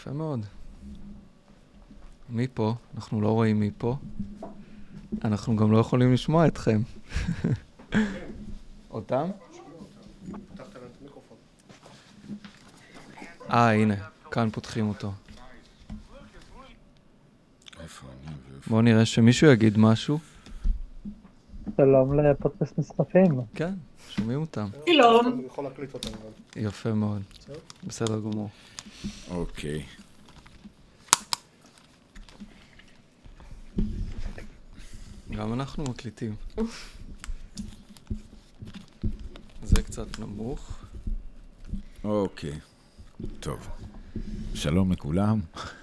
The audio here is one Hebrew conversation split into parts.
יפה מאוד. מי פה? אנחנו לא רואים מי פה. אנחנו גם לא יכולים לשמוע אתכם. אותם? אה, הנה, כאן פותחים אותו. בואו נראה שמישהו יגיד משהו. שלום לפודקאסט נסחפים. כן, שומעים אותם. שלום. אני יכול להקליט אותם. יפה מאוד. בסדר גמור. אוקיי. גם אנחנו מקליטים. זה קצת נמוך. אוקיי. טוב. שלום לכולם.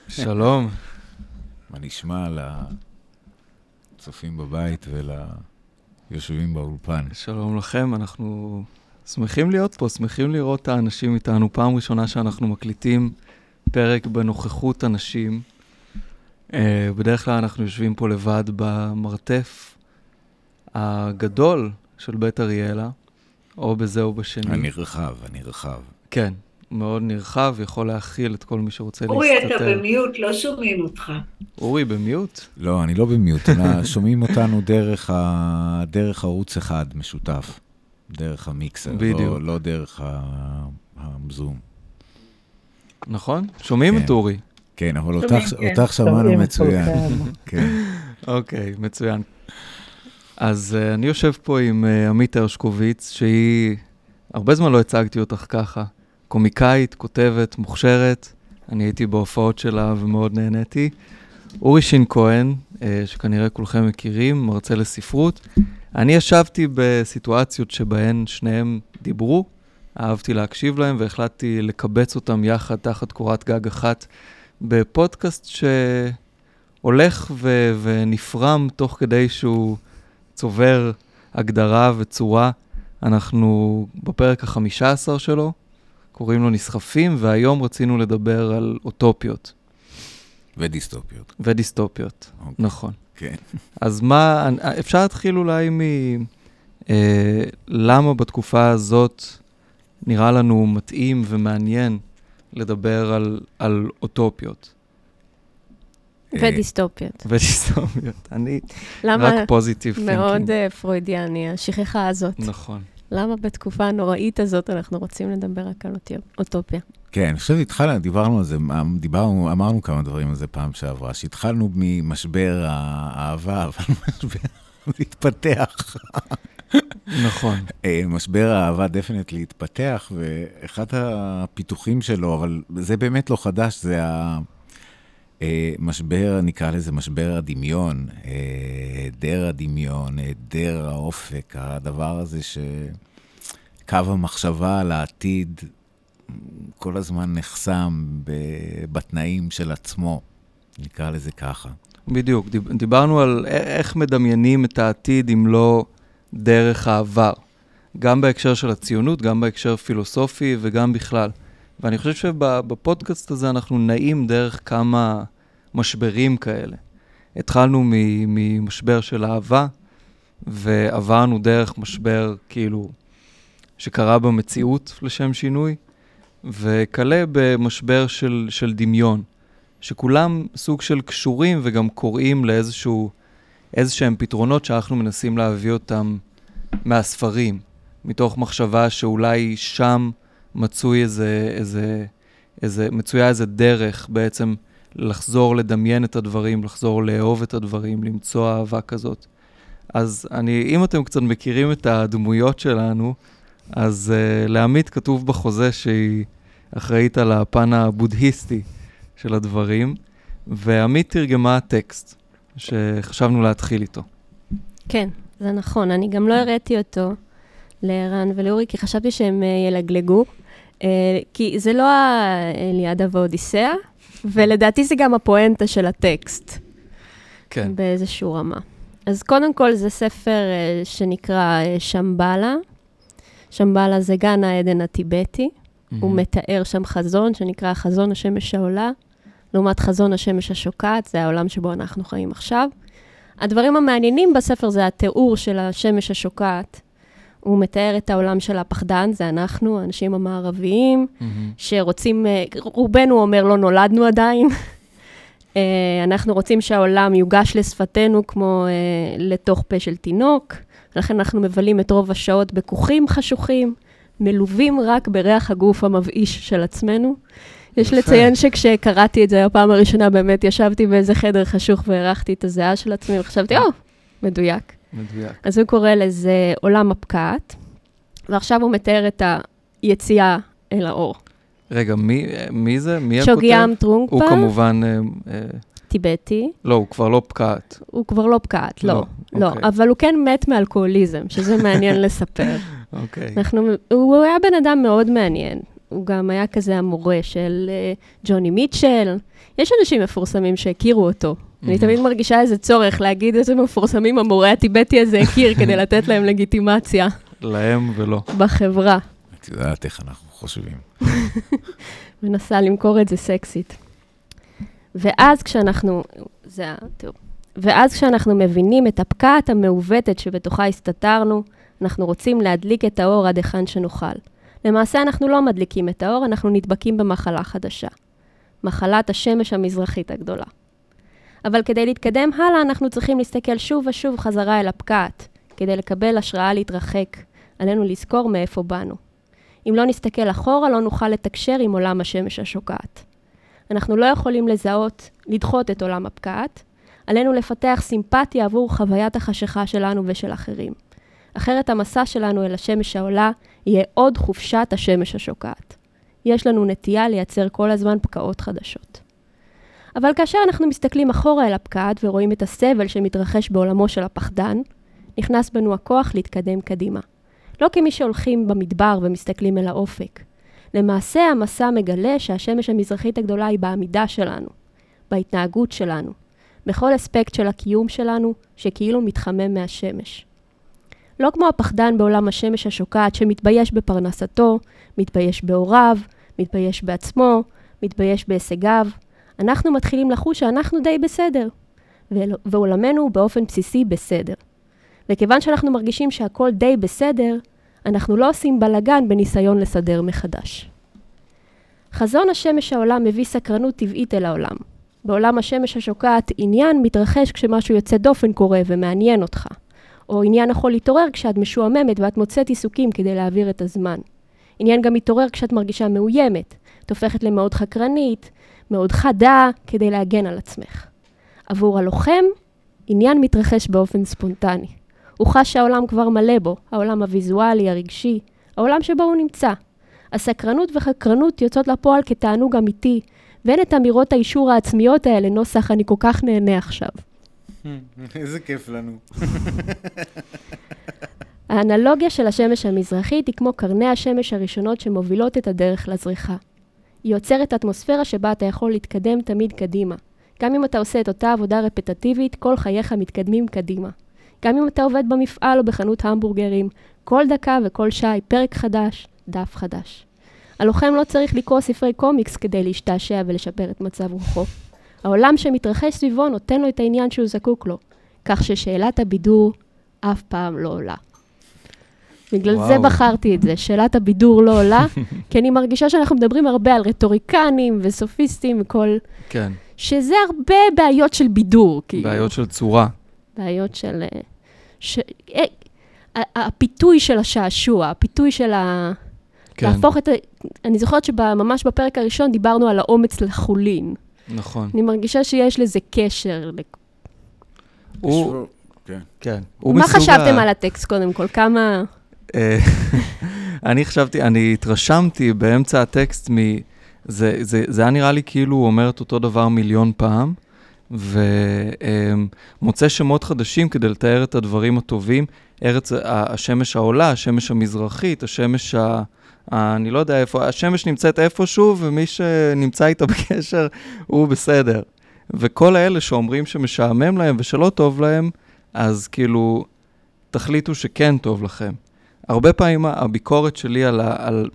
שלום. מה נשמע לצופים בבית וליושבים באולפן? שלום לכם, אנחנו שמחים להיות פה, שמחים לראות את האנשים איתנו. פעם ראשונה שאנחנו מקליטים פרק בנוכחות אנשים. Uh, בדרך כלל אנחנו יושבים פה לבד במרתף הגדול של בית אריאלה, או בזה או בשני. הנרחב, הנרחב. כן, מאוד נרחב, יכול להכיל את כל מי שרוצה אורי, להסתתר. אתה במיוט, לא שומעים אותך. אורי, במיוט? לא, אני לא במיוט, שומעים אותנו דרך, ה... דרך ערוץ אחד משותף. דרך המיקסר, בדיוק. לא, לא דרך ה... הזום. נכון? שומעים כן. את אורי. כן, אבל שומעים, אותך, כן. אותך שמענו מצוין. כולכם. כן. אוקיי, מצוין. אז uh, אני יושב פה עם uh, עמית הרשקוביץ, שהיא, הרבה זמן לא הצגתי אותך ככה, קומיקאית, כותבת, מוכשרת, אני הייתי בהופעות שלה ומאוד נהניתי. אורי שין כהן, uh, שכנראה כולכם מכירים, מרצה לספרות. אני ישבתי בסיטואציות שבהן שניהם דיברו, אהבתי להקשיב להם והחלטתי לקבץ אותם יחד תחת קורת גג אחת בפודקאסט שהולך ו- ונפרם תוך כדי שהוא צובר הגדרה וצורה. אנחנו בפרק החמישה עשר שלו, קוראים לו נסחפים, והיום רצינו לדבר על אוטופיות ודיסטופיות. ודיסטופיות. אוקיי. נכון. כן. אז מה, אפשר להתחיל אולי מ... אה, למה בתקופה הזאת נראה לנו מתאים ומעניין לדבר על, על אוטופיות אה, ודיסטופיות. ודיסטופיות. אני רק פוזיטיב מאוד תינקינג. אה, פרוידיאני, השכחה הזאת. נכון. למה בתקופה הנוראית הזאת אנחנו רוצים לדבר רק על אוטופיה? כן, אני חושב שהתחלנו, דיברנו על זה, דיברנו, אמרנו כמה דברים על זה פעם שעברה, שהתחלנו ממשבר האהבה, אבל משבר התפתח. נכון. אה, משבר האהבה דפנטלי התפתח, ואחד הפיתוחים שלו, אבל זה באמת לא חדש, זה המשבר, נקרא לזה משבר הדמיון, אה, היעדר הדמיון, היעדר האופק, הדבר הזה שקו המחשבה על העתיד כל הזמן נחסם בתנאים של עצמו, נקרא לזה ככה. בדיוק. דיב, דיברנו על איך מדמיינים את העתיד אם לא דרך העבר. גם בהקשר של הציונות, גם בהקשר פילוסופי וגם בכלל. ואני חושב שבפודקאסט הזה אנחנו נעים דרך כמה משברים כאלה. התחלנו ממשבר של אהבה, ועברנו דרך משבר כאילו שקרה במציאות לשם שינוי, וכלה במשבר של, של דמיון, שכולם סוג של קשורים וגם קוראים לאיזשהו, איזשהם פתרונות שאנחנו מנסים להביא אותם מהספרים, מתוך מחשבה שאולי שם מצוי איזה, איזה, איזה, מצויה איזה דרך בעצם לחזור לדמיין את הדברים, לחזור לאהוב את הדברים, למצוא אהבה כזאת. אז אני, אם אתם קצת מכירים את הדמויות שלנו, אז uh, לעמית כתוב בחוזה שהיא אחראית על הפן הבודהיסטי של הדברים, ועמית תרגמה טקסט שחשבנו להתחיל איתו. כן, זה נכון. אני גם לא הראיתי אותו לערן ולאורי, כי חשבתי שהם אה, ילגלגו. אה, כי זה לא האליאדה והאודיסאה, ולדעתי זה גם הפואנטה של הטקסט. כן. באיזשהו רמה. אז קודם כל זה ספר אה, שנקרא שמבלה. שמבלה זה גן העדן הטיבטי. הוא מתאר שם חזון שנקרא חזון השמש העולה, לעומת חזון השמש השוקעת, זה העולם שבו אנחנו חיים עכשיו. הדברים המעניינים בספר זה התיאור של השמש השוקעת, הוא מתאר את העולם של הפחדן, זה אנחנו, האנשים המערביים. שרוצים, אה, רובנו אומר לא נולדנו עדיין. אה, אנחנו רוצים שהעולם יוגש לשפתנו כמו אה, לתוך פה של תינוק, לכן אנחנו מבלים את רוב השעות בכוכים חשוכים, מלווים רק בריח הגוף המבאיש של עצמנו. יש יפה. לציין שכשקראתי את זה הפעם הראשונה, באמת ישבתי באיזה חדר חשוך והערכתי את הזיעה של עצמי, וחשבתי, או, מדויק. מדויק. אז הוא קורא לזה עולם הפקעת, ועכשיו הוא מתאר את היציאה אל האור. רגע, מי, מי זה? מי הכותב? שוגיאם טרונגפה, הוא כמובן, אה, אה, טיבטי, לא, הוא כבר לא פקעת. הוא כבר לא פקעת, לא, לא, לא, אוקיי. אבל הוא כן מת מאלכוהוליזם, שזה מעניין לספר. אוקיי. אנחנו, הוא היה בן אדם מאוד מעניין. הוא גם היה כזה המורה של אה, ג'וני מיטשל. יש אנשים מפורסמים שהכירו אותו. אני. תמיד מרגישה איזה צורך להגיד איזה מפורסמים המורה הטיבטי הזה הכיר, כדי לתת להם לגיטימציה להם ולא. בחברה. את יודעת איך אנחנו חושבים. מנסה למכור את זה סקסית. ואז כשאנחנו, זה התיאור. ואז כשאנחנו מבינים את הפקעת המעוותת שבתוכה הסתתרנו, אנחנו רוצים להדליק את האור עד היכן שנוכל. למעשה אנחנו לא מדליקים את האור, אנחנו נדבקים במחלה חדשה. מחלת השמש המזרחית הגדולה. אבל כדי להתקדם הלאה, אנחנו צריכים להסתכל שוב ושוב חזרה אל הפקעת, כדי לקבל השראה להתרחק. עלינו לזכור מאיפה באנו. אם לא נסתכל אחורה, לא נוכל לתקשר עם עולם השמש השוקעת. אנחנו לא יכולים לזהות, לדחות את עולם הפקעת, עלינו לפתח סימפתיה עבור חוויית החשיכה שלנו ושל אחרים. אחרת המסע שלנו אל השמש העולה יהיה עוד חופשת השמש השוקעת. יש לנו נטייה לייצר כל הזמן פקעות חדשות. אבל כאשר אנחנו מסתכלים אחורה אל הפקעת ורואים את הסבל שמתרחש בעולמו של הפחדן, נכנס בנו הכוח להתקדם קדימה. לא כמי שהולכים במדבר ומסתכלים אל האופק. למעשה המסע מגלה שהשמש המזרחית הגדולה היא בעמידה שלנו, בהתנהגות שלנו, בכל אספקט של הקיום שלנו, שכאילו מתחמם מהשמש. לא כמו הפחדן בעולם השמש השוקעת שמתבייש בפרנסתו, מתבייש בהוריו, מתבייש בעצמו, מתבייש בהישגיו, אנחנו מתחילים לחוש שאנחנו די בסדר, ועולמנו הוא באופן בסיסי בסדר. וכיוון שאנחנו מרגישים שהכל די בסדר, אנחנו לא עושים בלגן בניסיון לסדר מחדש. חזון השמש העולה מביא סקרנות טבעית אל העולם. בעולם השמש השוקעת, עניין מתרחש כשמשהו יוצא דופן קורה ומעניין אותך. או עניין יכול להתעורר כשאת משועממת ואת מוצאת עיסוקים כדי להעביר את הזמן. עניין גם מתעורר כשאת מרגישה מאוימת. את הופכת למאוד חקרנית, מאוד חדה, כדי להגן על עצמך. עבור הלוחם, עניין מתרחש באופן ספונטני. הוא חש שהעולם כבר מלא בו, העולם הוויזואלי, הרגשי, העולם שבו הוא נמצא. הסקרנות וחקרנות יוצאות לפועל כתענוג אמיתי, ואין את אמירות האישור העצמיות האלה, נוסח אני כל כך נהנה עכשיו. איזה כיף לנו. האנלוגיה של השמש המזרחית היא כמו קרני השמש הראשונות שמובילות את הדרך לזריחה. היא יוצרת אטמוספירה שבה אתה יכול להתקדם תמיד קדימה. גם אם אתה עושה את אותה עבודה רפטטיבית, כל חייך מתקדמים קדימה. גם אם אתה עובד במפעל או בחנות המבורגרים, כל דקה וכל שעה היא פרק חדש, דף חדש. הלוחם לא צריך לקרוא ספרי קומיקס כדי להשתעשע ולשפר את מצב רוחו. העולם שמתרחש סביבו נותן לו את העניין שהוא זקוק לו, כך ששאלת הבידור אף פעם לא עולה. בגלל וואו. זה. בחרתי את זה, שאלת הבידור לא עולה, כי אני מרגישה שאנחנו מדברים הרבה על רטוריקנים וסופיסטים וכל... כן, שזה הרבה בעיות של בידור, כאילו. בעיות של צורה. בעיות של... אה, ש... אה, הפיתוי של השעשוע, הפיתוי של ה... כן, להפוך את ה... אני זוכרת שממש בפרק הראשון דיברנו על האומץ לחולין. נכון. אני מרגישה שיש לזה קשר. הוא, כן. כן. מה חשבתם על הטקסט קודם כל? כמה... אה, אני חשבתי, אני התרשמתי באמצע הטקסט מ... זה, זה, זה היה נראה לי כאילו הוא אומר את אותו דבר מיליון פעם, ומוצא שמות חדשים כדי לתאר את הדברים הטובים. ארץ, השמש העולה, השמש המזרחית, השמש ה... אני לא יודע איפה, השמש נמצאת איפשהו, ומי שנמצא איתה בקשר הוא בסדר. וכל האלה שאומרים שמשעמם להם ושלא טוב להם, אז כאילו, תחליטו שכן טוב לכם. הרבה פעמים הביקורת שלי על, ה- על...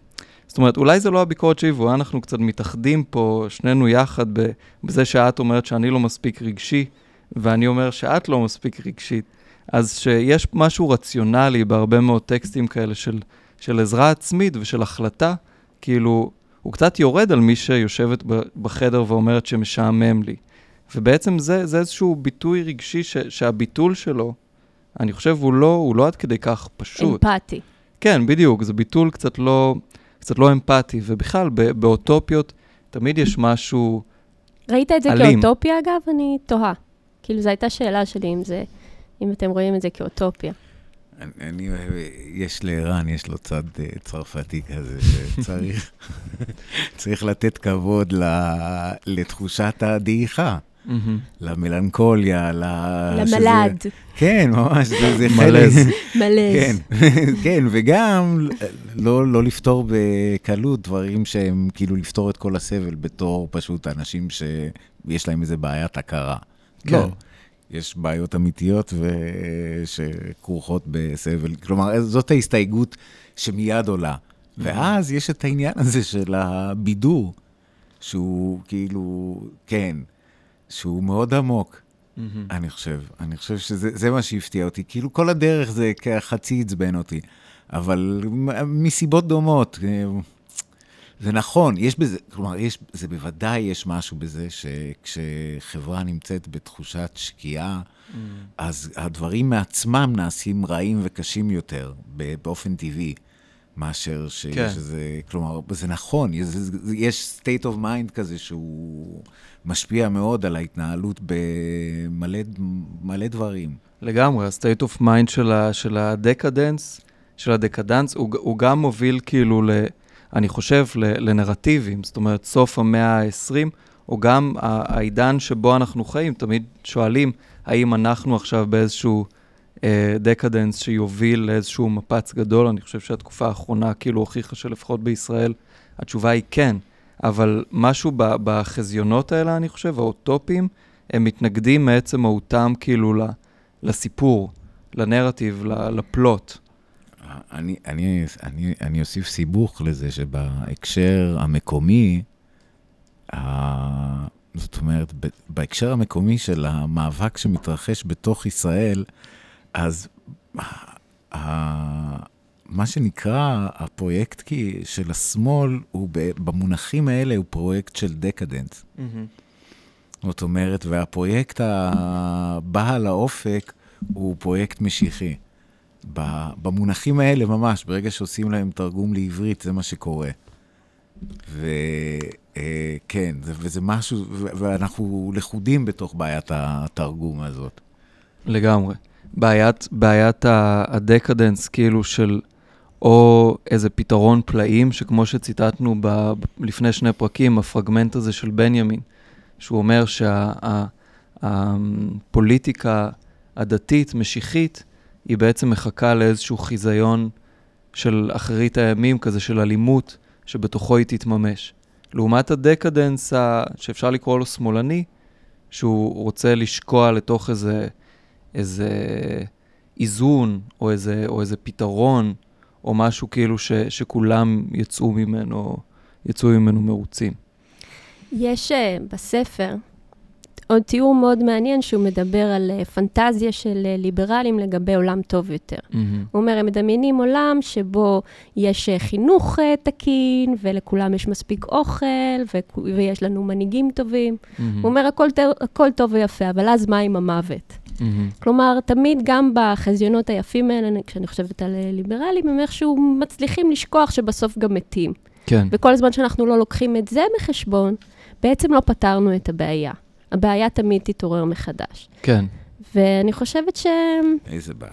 זאת אומרת, אולי זה לא הביקורת שלי, ואולי אנחנו קצת מתאחדים פה, שנינו יחד, בזה שאת אומרת שאני לא מספיק רגשי, ואני אומר שאת לא מספיק רגשית. אז שיש משהו רציונלי בהרבה מאוד טקסטים כאלה של, של עזרה עצמית ושל החלטה, כאילו, הוא קצת יורד על מי שיושבת בחדר ואומרת שמשעמם לי. ובעצם זה, זה איזשהו ביטוי רגשי ש, שהביטול שלו, אני חושב, הוא לא, הוא לא עד כדי כך פשוט. אמפתי. כן, בדיוק, זה ביטול קצת לא, קצת לא אמפתי, ובכלל, ב- באוטופיות תמיד יש משהו... ראית את זה אלים. כאוטופיה, אגב? אני תוהה. כאילו, זו הייתה שאלה שלי, אם זה, אם אתם רואים את זה כאוטופיה. אני, אני אוהב, יש לערן, יש לו צד אה, צרפתי כזה, שצריך צריך לתת כבוד ל, לתחושת הדעיכה. למלנכוליה, ל... למלד, שזה, כן, ממש, זה, זה חלק. מלז. מלז. כן, כן, וגם לא, לא לפתור בקלות דברים שהם כאילו לפתור את כל הסבל בתור פשוט אנשים שיש להם איזה בעיית הכרה. כן. לא, יש בעיות אמיתיות שכרוכות בסבל. כלומר, זאת ההסתייגות שמיד עולה. ואז יש את העניין הזה של הבידור, שהוא כאילו, כן, שהוא מאוד עמוק. מהמם. אני חושב, אני חושב שזה זה מה שהפתיע אותי. כאילו כל הדרך זה כחצי עצבן אותי, אבל מסיבות דומות. זה נכון, יש בזה, כלומר, יש, זה בוודאי יש משהו בזה שכשחברה נמצאת בתחושת שקיעה, אז הדברים מעצמם נעשים רעים וקשים יותר, באופן טבעי, מאשר שיש כן. איזה, כלומר, זה נכון, יש, יש state of mind כזה שהוא משפיע מאוד על ההתנהלות במלא מלא דברים. לגמרי, ה-state of mind של, הדקדנס, של הדקדנס, הוא, הוא גם מוביל כאילו, ל, אני חושב, לנרטיבים. זאת אומרת, סוף המאה ה-20, או גם העידן שבו אנחנו חיים, תמיד שואלים, האם אנחנו עכשיו באיזשהו אה, דקדנס שיוביל לאיזשהו מפץ גדול? אני חושב שהתקופה האחרונה כאילו הוכיחה שלפחות בישראל, התשובה היא כן. אבל משהו בחזיונות האלה, אני חושב, האוטופיים, הם מתנגדים מעצם מהותם כאילו. לסיפור, לנרטיב, לפלוט. אני, אני, אני, אני אוסיף סיבוך לזה שבהקשר המקומי, ה... זאת אומרת, ב- בהקשר המקומי של המאבק שמתרחש בתוך ישראל, אז ה... מה שנקרא הפרויקט כי של השמאל, הוא ב... במונחים האלה הוא פרויקט של דקדנס. זאת אומרת, והפרויקט הבא על האופק הוא פרויקט משיחי. במונחים האלה ממש, ברגע שעושים להם תרגום לעברית, זה מה שקורה. וכן, וזה משהו, ואנחנו לכודים בתוך בעיית התרגום הזאת. לגמרי. בעיית, בעיית הדקדנס, כאילו של או איזה פתרון פלאים, שכמו שציטטנו ב, לפני שני פרקים, הפרגמנט הזה של בנימין, שהוא אומר שהפוליטיקה הדתית, משיחית, היא בעצם מחכה לאיזשהו חיזיון של אחרית הימים, כזה של אלימות, שבתוכו היא תתממש. לעומת הדקדנס, שאפשר לקרוא לו שמאלני, שהוא רוצה לשקוע לתוך איזה, איזה איזון, או איזה, או איזה פתרון, או משהו כאילו ש, שכולם יצאו ממנו, יצאו ממנו מרוצים. יש uh, בספר עוד תיאור מאוד מעניין שהוא מדבר על uh, פנטזיה של uh, ליברלים לגבי עולם טוב יותר. מהמם. הוא אומר, הם מדמיינים עולם שבו יש uh, חינוך תקין, ולכולם יש מספיק אוכל, וכו- ויש לנו מנהיגים טובים. מהמם. הוא אומר, הכל, הכל טוב ויפה, אבל אז מה עם המוות? מהמם. כלומר, תמיד גם בחזיונות היפים האלה, כשאני חושבת על אה, ליברלים, הם איכשהו מצליחים לשכוח שבסוף גם מתים. כן, וכל זמן שאנחנו לא לוקחים את זה בחשבון, בעצם לא פתרנו את הבעיה. הבעיה תמיד תתעורר מחדש. כן. ואני חושבת איזה בעיה.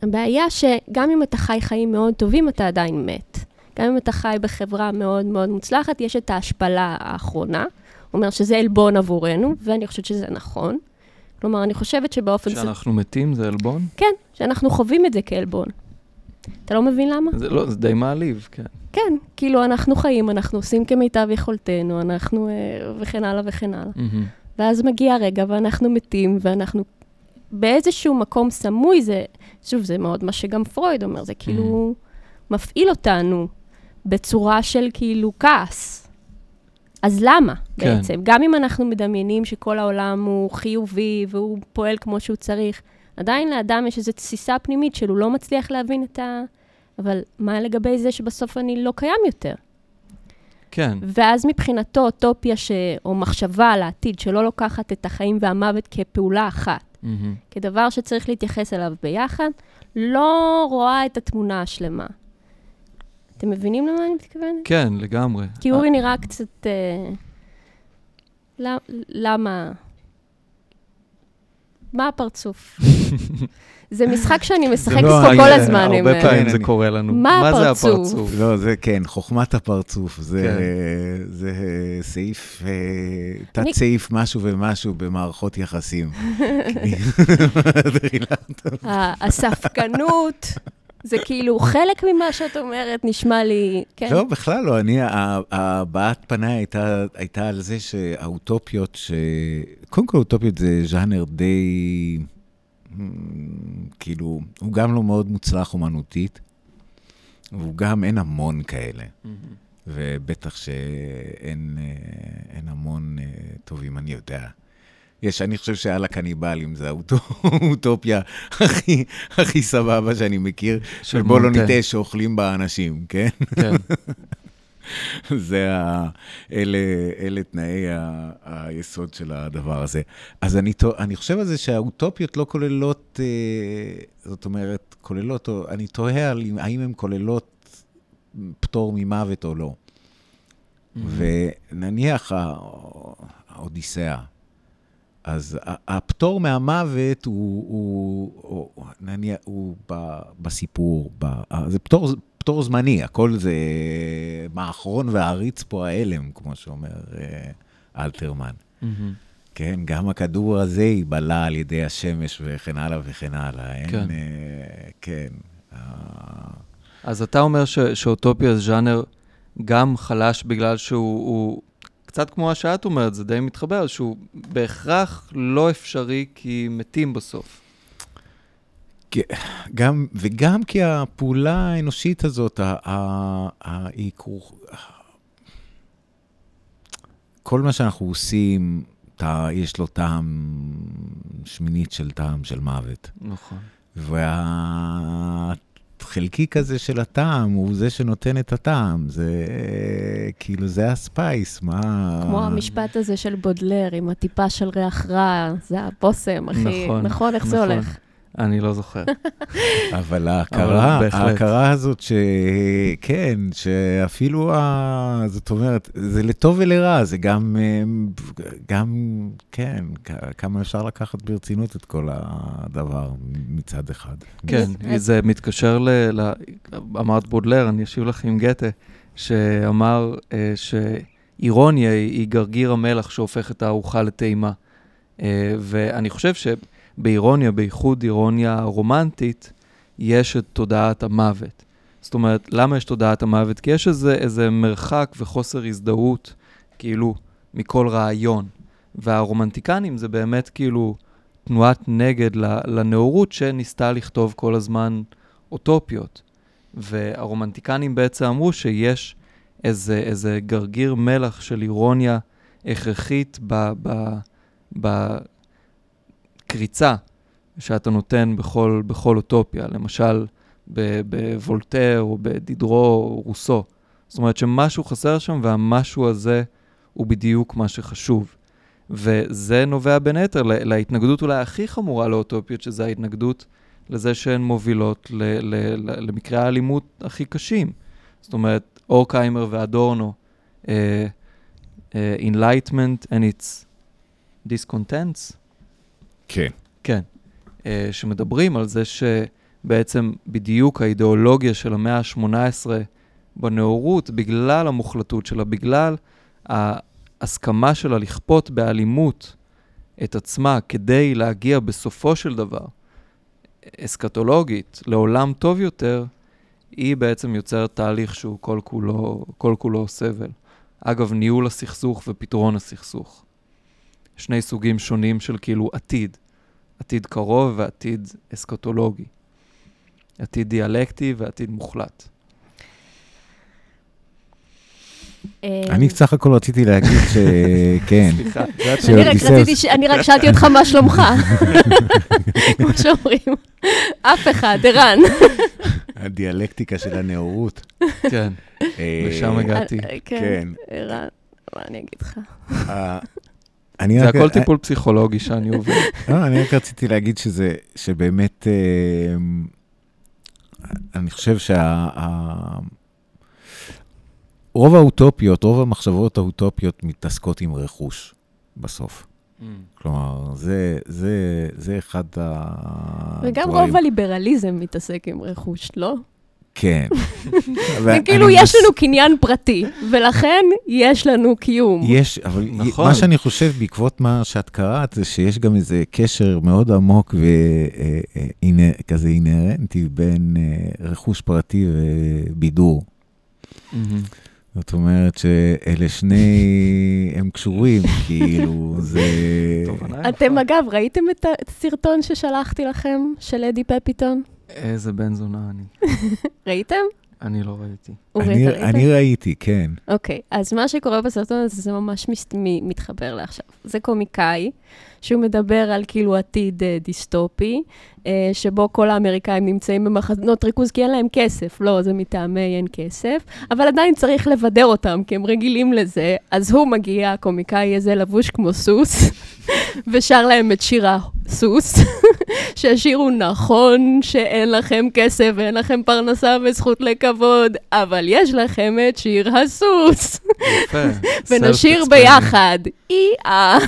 שהבעיה שגם אם אתה חי חיים מאוד טובים, אתה עדיין מת. גם אם אתה חי בחברה מאוד מאוד מוצלחת, יש את ההשפלה האחרונה. הוא אומר שזה עלבון עבורנו, ואני חושבת שזה נכון. כלומר, אני חושבת שבאופן... ס- כשאנחנו מתים זה עלבון? כן, שאנחנו חווים את זה כעלבון. אתה לא מבין למה? זה לא, זה די מעליב, כן. כן, כאילו אנחנו חיים, אנחנו עושים כמיטב יכולתנו, אנחנו... אה, וכן הלאה וכן הלאה. מהמם. ואז מגיע הרגע ואנחנו מתים, ואנחנו באיזשהו מקום סמוי, זה, שוב, זה מאוד מה שגם פרויד אומר, זה כאילו מפעיל אותנו בצורה של כאילו כעס. אז למה כן. בעצם? גם אם אנחנו מדמיינים שכל העולם הוא חיובי והוא פועל כמו שהוא צריך, עדיין לאדם יש איזו תסיסה פנימית שהוא לא מצליח להבין את ה... אבל מה לגבי זה שבסוף אני לא קיים יותר? כן. ואז מבחינתו אוטופיה ש... או מחשבה על העתיד שלא לוקחת את החיים והמוות כפעולה אחת, מהמם. כדבר שצריך להתייחס אליו ביחד, לא רואה את התמונה השלמה. אתם מבינים למה אני מתכוונת? כן, לגמרי. כי אורי נראה קצת... אה, למ- למה? מה הפרצוף? זה משחק שאני משחקת לא, פה אני- כל הזמן. הרבה פעמים זה קורה לנו. מה הפרצוף? לא, זה כן, חוכמת הפרצוף. זה, כן. זה אה, סעיף, אה, תת-סעיף משהו ומשהו במערכות יחסים. הספקנות, זה כאילו חלק ממה שאת אומרת, נשמע לי... כן. לא, בכלל לא. אני, הבעת פניי הייתה, הייתה על זה שהאוטופיות, ש... קודם כל אוטופיות זה ז'אנר די... hmm, כאילו, הוא גם לא מאוד מוצלח אומנותית, והוא גם, אין המון כאלה. ובטח שאין אה, אין המון אה, טובים, אני יודע. יש, אני חושב שעל הקניבלים זה האוטו- האוטופיה הכי, הכי סבבה שאני מכיר, של שבוא לא. נטעה שאוכלים בה אנשים, כן? כן. זה ה... אלה, אלה תנאי ה... היסוד של הדבר הזה. אז אני, אני חושב על זה שהאוטופיות לא כוללות, אה, זאת אומרת, כוללות, או- אני תוהה על אם- האם הן כוללות פטור ממוות או לא. ונניח ה- האודיסאה, אז הפטור מהמוות הוא, הוא, הוא, נניח, הוא ב, בסיפור, ב, זה פטור, פטור זמני, הכל זה מאחרון והעריץ פה ההלם, כמו שאומר אה, אלתרמן. מהמם. כן, גם הכדור הזה ייבלע על ידי השמש וכן הלאה וכן הלאה. אין, כן. אה, כן. אז אתה אומר ש- שאוטופיה זה ז'אנר גם חלש בגלל שהוא הוא, קצת כמו מה שאת אומרת, זה די מתחבר, שהוא בהכרח לא אפשרי כי מתים בסוף. גם, וגם כי הפעולה האנושית הזאת, ה- ה- ה- היא כרוך... כל מה שאנחנו עושים, טע- יש לו טעם שמינית של טעם של מוות. נכון. והחלקיק הזה של הטעם הוא זה שנותן את הטעם. זה כאילו, זה הספייס, מה... כמו המשפט הזה של בודלר, עם הטיפה של ריח רע, זה הבושם, אחי. נכון, נכון, איך זה נכון. הולך? אני לא זוכר. אבל ההכרה. ההכרה הזאת שכן, שאפילו, ה... זאת אומרת, זה לטוב ולרע, זה גם, אה, גם, כן, כמה אפשר לקחת ברצינות את כל הדבר מצד אחד. כן, זה מתקשר ל... ל... אמרת בודלר, אני אשיב לך עם גתה, שאמר אה, שאירוניה היא גרגיר המלח שהופך את הארוחה לטעימה. אה, ואני חושב שבאירוניה, בייחוד אירוניה רומנטית, יש את תודעת המוות. זאת אומרת, למה יש תודעת המוות? כי יש איזה, איזה מרחק וחוסר הזדהות, כאילו, מכל רעיון. והרומנטיקנים זה באמת כאילו תנועת נגד לנאורות שניסתה לכתוב כל הזמן אוטופיות. והרומנטיקנים בעצם אמרו שיש איזה, איזה גרגיר מלח של אירוניה הכרחית ב, ב, בקריצה שאתה נותן בכל, בכל אוטופיה, למשל בוולטר או בדידרו או רוסו. זאת אומרת שמשהו חסר שם והמשהו הזה הוא בדיוק מה שחשוב. וזה נובע בין היתר לה- להתנגדות אולי הכי חמורה לאוטופיות, שזה ההתנגדות לזה שהן מובילות ל- ל- ל- למקרי האלימות הכי קשים. זאת אומרת, אורקהיימר ואדורנו, uh, uh, Enlightenment and its discontents, כן. כן, uh, שמדברים על זה שבעצם בדיוק האידיאולוגיה של המאה ה-18 בנאורות, בגלל המוחלטות שלה, בגלל ההסכמה שלה לכפות באלימות את עצמה כדי להגיע בסופו של דבר, אסקטולוגית, לעולם טוב יותר, היא בעצם יוצרת תהליך שהוא כל כולו, כל כולו סבל. אגב, ניהול הסכסוך ופתרון הסכסוך. שני סוגים שונים של כאילו עתיד. עתיד קרוב ועתיד אסקטולוגי. עתיד דיאלקטי ועתיד מוחלט. אה, אני סך הכל רציתי להגיד שכן, סליחה, רק אני רק שאלתי אותך מה שלומך. כמו שאומרים, אף אחד, ערן. הדיאלקטיקה של הנאורות. כן, אה, לשם הגעתי. אה, כן. כן, ערן, מה אני אגיד לך? אה, אני זה רק- הכל טיפול פסיכולוגי שאני עובד. לא, אני רק רציתי להגיד שזה, שבאמת, אה, אני חושב שה... רוב האוטופיות, רוב המחשבות האוטופיות מתעסקות עם רכוש בסוף. כלומר, זה, זה, זה אחד הדברים... וגם רוב הליברליזם מתעסק עם רכוש, לא? כן. זה כאילו, יש לנו קניין פרטי, ולכן יש לנו קיום. יש, אבל נכון. מה שאני חושב בעקבות מה שאת קראת, זה שיש גם איזה קשר מאוד עמוק וכזה אינהרנטי בין אה, רכוש פרטי ובידור. זאת אומרת שאלה שני, הם קשורים, כאילו, זה... אתם אגב, ראיתם את הסרטון ששלחתי לכם, של אדי פפיטון? איזה בן זונה אני. ראיתם? אני לא ראיתי. אני? אני ראיתי, כן. אוקיי, אז מה שקורה בסרטון הזה, זה ממש מס- מ- מתחבר לעכשיו. זה קומיקאי, שהוא מדבר על כאילו עתיד אה, דיסטופי, אה, שבו כל האמריקאים נמצאים במחנות ריכוז כי אין להם כסף. לא, זה מטעמי אין כסף, אבל עדיין צריך לבדר אותם, כי הם רגילים לזה. אז הוא מגיע, הקומיקאי הזה, לבוש כמו סוס, ושר להם את שיר הסוס, שהשיר הוא נכון שאין לכם כסף ואין לכם פרנסה וזכות לכבוד, אבל יש לכם את שיר הסוס. יפה. ונשיר. ביחד. אי-אה.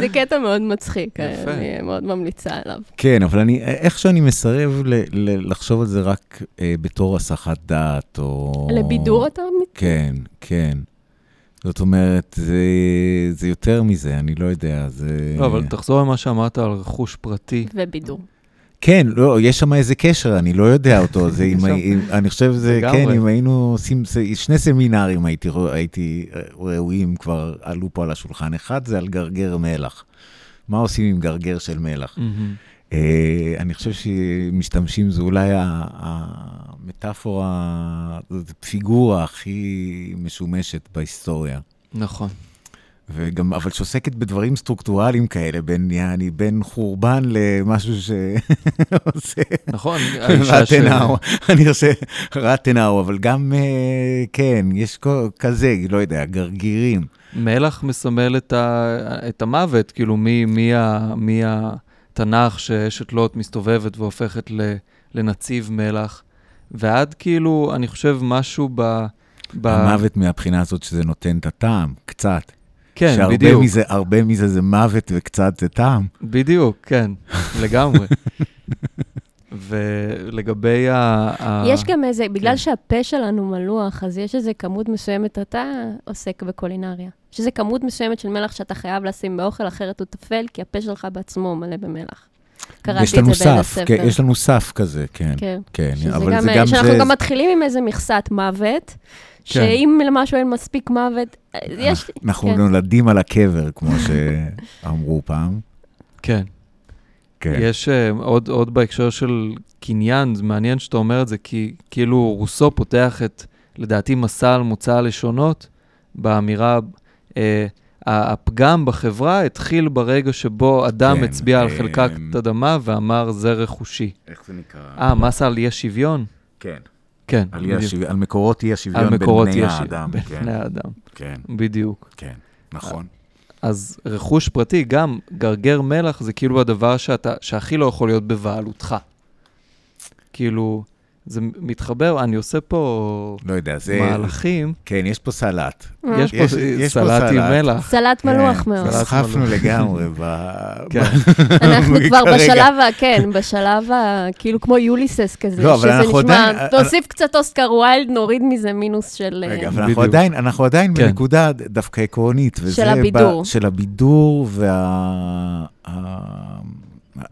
זה קטע מאוד מצחיק, יפה. אני מאוד ממליצה עליו. כן, אבל אני, איך שאני מסרב ל, ל, לחשוב על זה רק אה, בתור הסחת דעת, או... לבידור אתה מת... כן, כן. זאת אומרת, זה, זה יותר מזה, אני לא יודע, זה... לא, אבל תחזור למה שאמרת על רכוש פרטי. ובידור. כן, לא, יש שם איזה קשר, אני לא יודע אותו. זה אם. אם, אני חושב שזה. כן, אם היינו עושים, שני סמינרים הייתי, הייתי אה, ראויים כבר, עלו פה על השולחן. אחד זה על גרגר מלח. מה עושים עם גרגר של מלח? אה, אני חושב שמשתמשים, זה אולי המטאפורה, זאת פיגורה הכי משומשת בהיסטוריה. נכון. וגם, אבל שעוסקת בדברים סטרוקטורליים כאלה, בין, יעני, בין חורבן למשהו שעושה נכון. רטנאו, אני עושה רטנאו, אבל גם, אה, כן, יש כזה, לא יודע, גרגירים. מלח מסמל את, ה... את המוות, כאילו מי, מי, ה... מי התנ"ך שאשת לוט מסתובבת והופכת ל... לנציב מלח, ועד כאילו, אני חושב משהו ב... ב... המוות מהבחינה הזאת שזה נותן את הטעם, קצת. כן, שהרבה בדיוק, מזה, הרבה מזה זה מוות וקצת זה טעם. בדיוק, כן, לגמרי. ולגבי ה... יש גם איזה, בגלל כן. שהפה שלנו מלוח, אז יש איזה כמות מסוימת, אתה עוסק בקולינריה. יש איזה כמות מסוימת של מלח שאתה חייב לשים באוכל, אחרת הוא טפל, כי הפה שלך בעצמו מלא במלח. קראתי יש את לנו זה סף. כן, יש לנו סף כזה, כן. כן. כן, אבל גם, זה גם שאנחנו זה... גם מתחילים עם איזה מכסת מוות, שאם למשהו אין מספיק מוות, אה, יש... אנחנו כן. נולדים על הקבר, כמו שאמרו פעם. כן. כן. יש uh, עוד, עוד בהקשר של קניין, זה מעניין שאתה אומר את זה, כי כאילו רוסו פותח את, לדעתי, מסע על מוצא הלשונות, באמירה, uh, הפגם בחברה התחיל ברגע שבו אדם כן, הצביע על חלקת אדמה ואמר, זה רכושי. איך זה נקרא? אה, מסה על אי השוויון? כן. כן, על. השו... על מקורות אי השוויון בין בני האדם. בין כן, בני האדם, כן, בדיוק. כן, נכון. אז רכוש פרטי, גם גרגר מלח, זה כאילו הדבר שאתה, שהכי לא יכול להיות בבעלותך. כאילו, זה מתחבר, אני עושה פה לא יודע, זה... מהלכים, כן, יש פה סלט. יש פה יש- יש פה סלט עם סלט. מלח. סלט מלוח כן, מאוד. סלט נסחפנו מלוח. לגמרי ב... כן. אנחנו כבר. בשלב, ה- כן, בשלב ה... כאילו כמו יוליסס כזה, לא, שזה אנחנו נשמע, עדיין- תוסיף קצת אוסקר ויילד, נוריד מזה מינוס של... אה, רגע, אבל. אנחנו עדיין, אנחנו עדיין כן. בנקודה דווקא עקרונית. של הבידור. ב, של הבידור וה...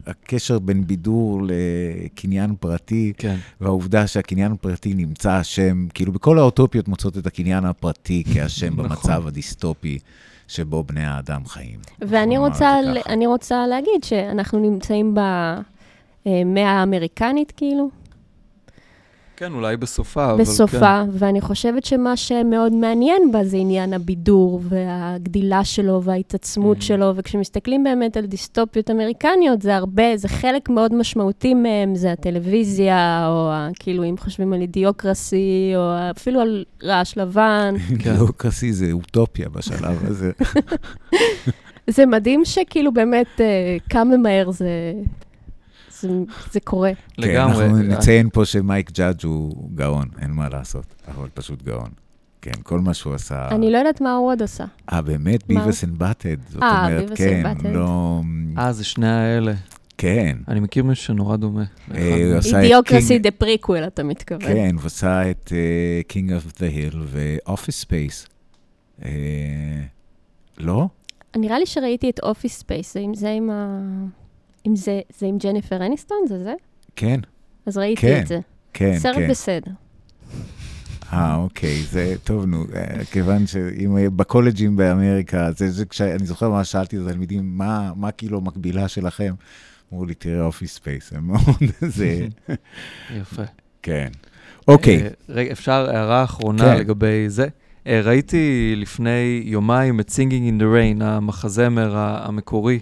הקשר בין בידור לקניין פרטי, כן, והעובדה שהקניין הפרטי נמצא אשם, כאילו בכל האוטופיות מוצאות את הקניין הפרטי כאשם נכון. במצב הדיסטופי שבו בני האדם חיים. ואני רוצה, ל-. אני רוצה להגיד שאנחנו נמצאים במאה האמריקנית, כאילו. כן, אולי בסופה, אבל כן. בסופה, ואני חושבת שמה שמאוד מעניין בה זה עניין הבידור והגדילה שלו וההתעצמות Mhm. שלו, וכשמסתכלים באמת על דיסטופיות אמריקניות, זה הרבה, זה חלק מאוד משמעותי מהם, זה הטלוויזיה, או ה- כאילו, אם חושבים על אידיוקרסי, או אפילו על רעש לבן. כן. דמוקרסי זה אוטופיה בשלב הזה. זה מדהים שכאילו באמת אה, כמה מהר זה, זה, זה קורה. לגמרי. כן, אנחנו נציין פה ש Mike Judge הוא גאון, אין מה לעשות, אבל פשוט גאון. כן, כל מה שהוא עשה... אני לא יודעת מה הוא עוד עשה. אה, באמת? Beavis and Butt-Head. זאת אה, אומרת, Beavis כן. לא... אה, זה שני האלה. כן. אני מכיר מישהו שנורא דומה. לאחד אה, הוא מהם. עשה את Idiocracy the prequel, אתה מתכוון. כן, הוא עשה את uh, King of the Hill ו-Office Space. לא? נראה לי שראיתי את Office Space, האם זה עם ה... אם זה, זה עם ג'ניפר אניסטון, זה זה? כן, אז ראיתי כן, את זה. כן, סרט כן. בסדר. אה, אוקיי, זה טוב, נו, אה, כיוון שאם היה- בקולג'ים באמריקה, זה, זה כשאני זוכר מה שאלתי את התלמידים, מה, מה כאילו המקבילה שלכם? אמרו לי, תראה Office Space, הם מאוד, זה, יפה. כן. אוקיי, אה, רגע, אפשר הערה אחרונה כן. לגבי זה? אה, ראיתי לפני יומיים את Singing in the Rain, המחזמר המקורי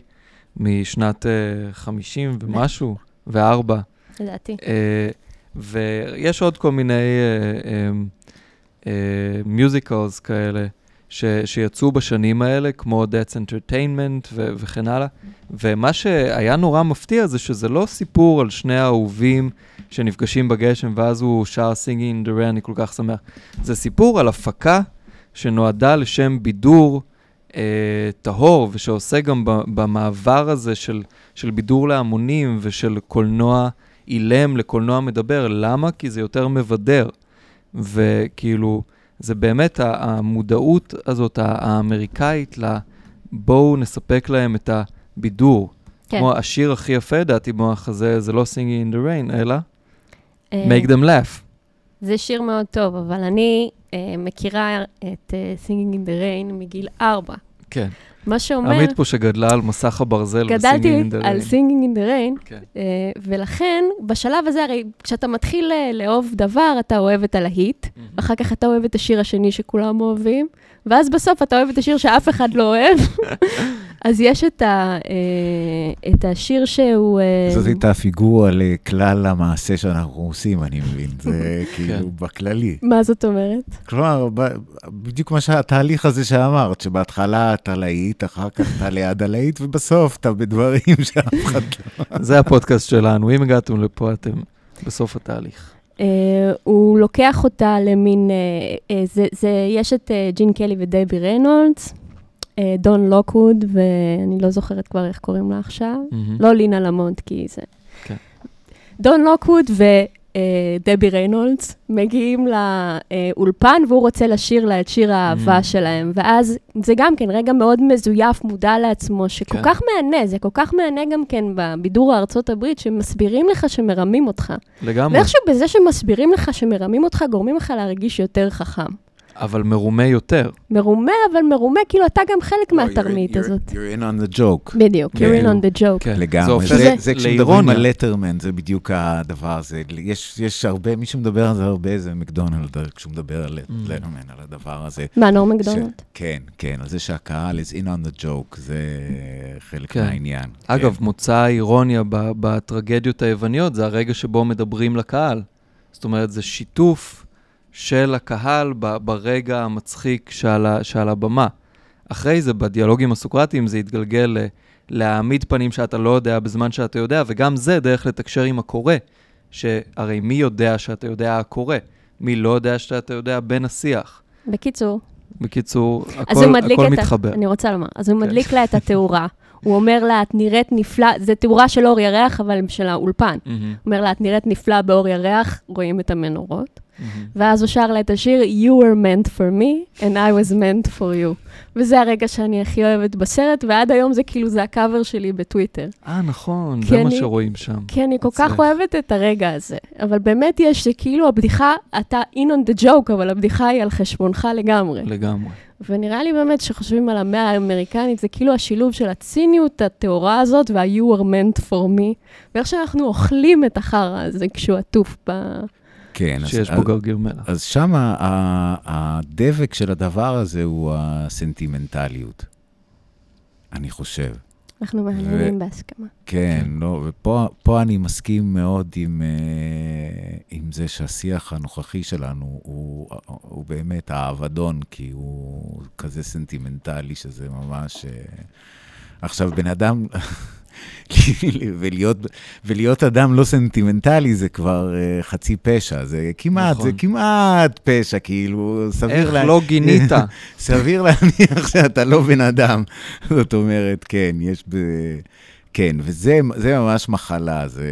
משנת אה, 50 ומשהו, וארבע. לדעתי. אה, ויש עוד כל מיני מיוזיקלס כאלה ש, שיצאו בשנים האלה, כמו That's Entertainment ו- וכן הלאה. ומה שהיה נורא מפתיע זה שזה לא סיפור על שני האהובים שנפגשים בגשם ואז הוא שר the Rain, אני כל כך שמח. זה סיפור על הפקה שנועדה לשם בידור טהור ושעושה גם במעבר הזה של, של בידור להמונים ושל קולנוע אילם לקולנוע מדבר. למה? כי זה יותר מבדר. וכאילו, זה באמת המודעות הזאת האמריקאית ל... בואו נספק להם את הבידור. כן. כמו השיר הכי יפה, לדעתי, במוח הזה, זה לא Singing in the Rain, אלא אה, Make them laugh. זה שיר מאוד טוב, אבל אני אה, מכירה את אה, Singing in the Rain מגיל ארבע. כן. מה שאומר, עמית פה שגדלה על מסך הברזל גדלתי ו-Singing in the על Rain. Singing in the Rain, כן. אה, ולכן, בשלב הזה, הרי כשאתה מתחיל אה, לאהוב דבר, אתה אוהב את הלהיט, אחר כך אתה אוהב את השיר השני שכולם אוהבים, ואז בסוף אתה אוהב את השיר שאף אחד לא אוהב. אז יש את, ה, אה, את השיר שהוא... אה, זאת הייתה הפיגורה לכלל המעשה שאנחנו עושים, אני מבין, זה כאילו בכללי. מה זאת אומרת? כלומר, בדיוק מה שהתהליך הזה שאמרת, שבהתחלה אתה להיט, אחר כך אתה ליד הלהיט, ובסוף אתה בדברים שאף אחד לא... זה הפודקאסט שלנו. אם הגעתם לפה, אתם בסוף התהליך. Uh, הוא לוקח אותה למין, uh, uh, זה, זה, יש את uh, ג'ין קלי ודבי ריינולדס, דון לוקווד, ואני לא זוכרת כבר איך קוראים לה עכשיו, מהמם. לא לינה למונט, כי זה... כן. דון לוקווד ודבי ריינולדס מגיעים לאולפן, והוא רוצה לשיר לה את שיר האהבה Mm. שלהם. ואז זה גם כן רגע מאוד מזויף, מודע לעצמו, שכל כן. כך מהנה, זה כל כך מהנה גם כן בבידור הארצות הברית, שמסבירים לך שמרמים אותך. לגמרי. ואיכשהו בזה שמסבירים לך שמרמים אותך, גורמים לך להרגיש יותר חכם. אבל מרומה יותר. מרומה, אבל מרומה, כאילו אתה גם חלק מהתרמית you're- הזאת. You're in on the joke. בדיוק, you're in בדיוק. on the joke. כן. זה לגמרי, הופך זה, זה כשמדברים לאירוניה. על לטרמן, זה בדיוק הדבר הזה. יש, יש הרבה, מי שמדבר על זה הרבה זה מקדונלד, כשהוא מדבר על Mm. לטרמן, על הדבר הזה. מה, נור מקדונלד? ש- כן, כן, על זה שהקהל is in on the joke, זה חלק כן. מהעניין. אגב, כן. מוצא האירוניה ב- בטרגדיות היווניות זה הרגע שבו מדברים לקהל. זאת אומרת, זה שיתוף של הקהל ברגע המצחיק שעל, ה- שעל הבמה. אחרי זה, בדיאלוגים הסוקרטיים, זה יתגלגל ל- להעמיד פנים שאתה לא יודע בזמן שאתה יודע, וגם זה דרך לתקשר עם הקורא, שהרי מי יודע שאתה יודע הקורא? מי לא יודע שאתה יודע בין השיח? בקיצור, בקיצור, אז הכל, הוא מדליק הכל מתחבר. ה... אני רוצה לומר, אז הוא כן. מדליק לה את התאורה. הוא אומר לה, את נראית נפלא, זה תאורה של אור ירח, אבל של האולפן. הוא מהמם, אומר לה, את נראית נפלא באור ירח, רואים את המנורות. מהמם. ואז הוא שר לה את השיר You were meant for me and I was meant for you. וזה הרגע שאני הכי אוהבת בסרט, ועד היום זה כאילו, זה הקאבר שלי בטוויטר. אה, נכון, זה מה אני- שרואים שם. כי אני כל כך. אוהבת את הרגע הזה. אבל באמת יש, זה כאילו הבדיחה, אתה in on the joke, אבל הבדיחה היא על חשבונך לגמרי. לגמרי. ונראה לי באמת שחושבים על המאה האמריקנית, זה כאילו השילוב של הציניות הטהורה הזאת וה-you are meant for me, ואיך שאנחנו אוכלים את החרא הזה כשהוא עטוף ב... כן, כן, אז- שיש אז- בו גרגיר מלח. אז שם הדבק של הדבר הזה הוא הסנטימנטליות, אני חושב. אנחנו מהנהנים בהסכמה. כן, לא, ופה פה אני מסכים מאוד עם, אה, עם זה שהשיח הנוכחי שלנו הוא, הוא באמת האבדון, כי הוא כזה סנטימנטלי, שזה ממש... אה, עכשיו, בן אדם, ולהיות, ולהיות אדם לא סנטימנטלי זה כבר אה, חצי פשע, זה כמעט, נכון. זה כמעט פשע, כאילו, סביר איך לה- לא גינית? סביר להניח שאתה לא בן אדם. זאת אומרת, כן, יש ב... כן, וזה זה ממש מחלה, זה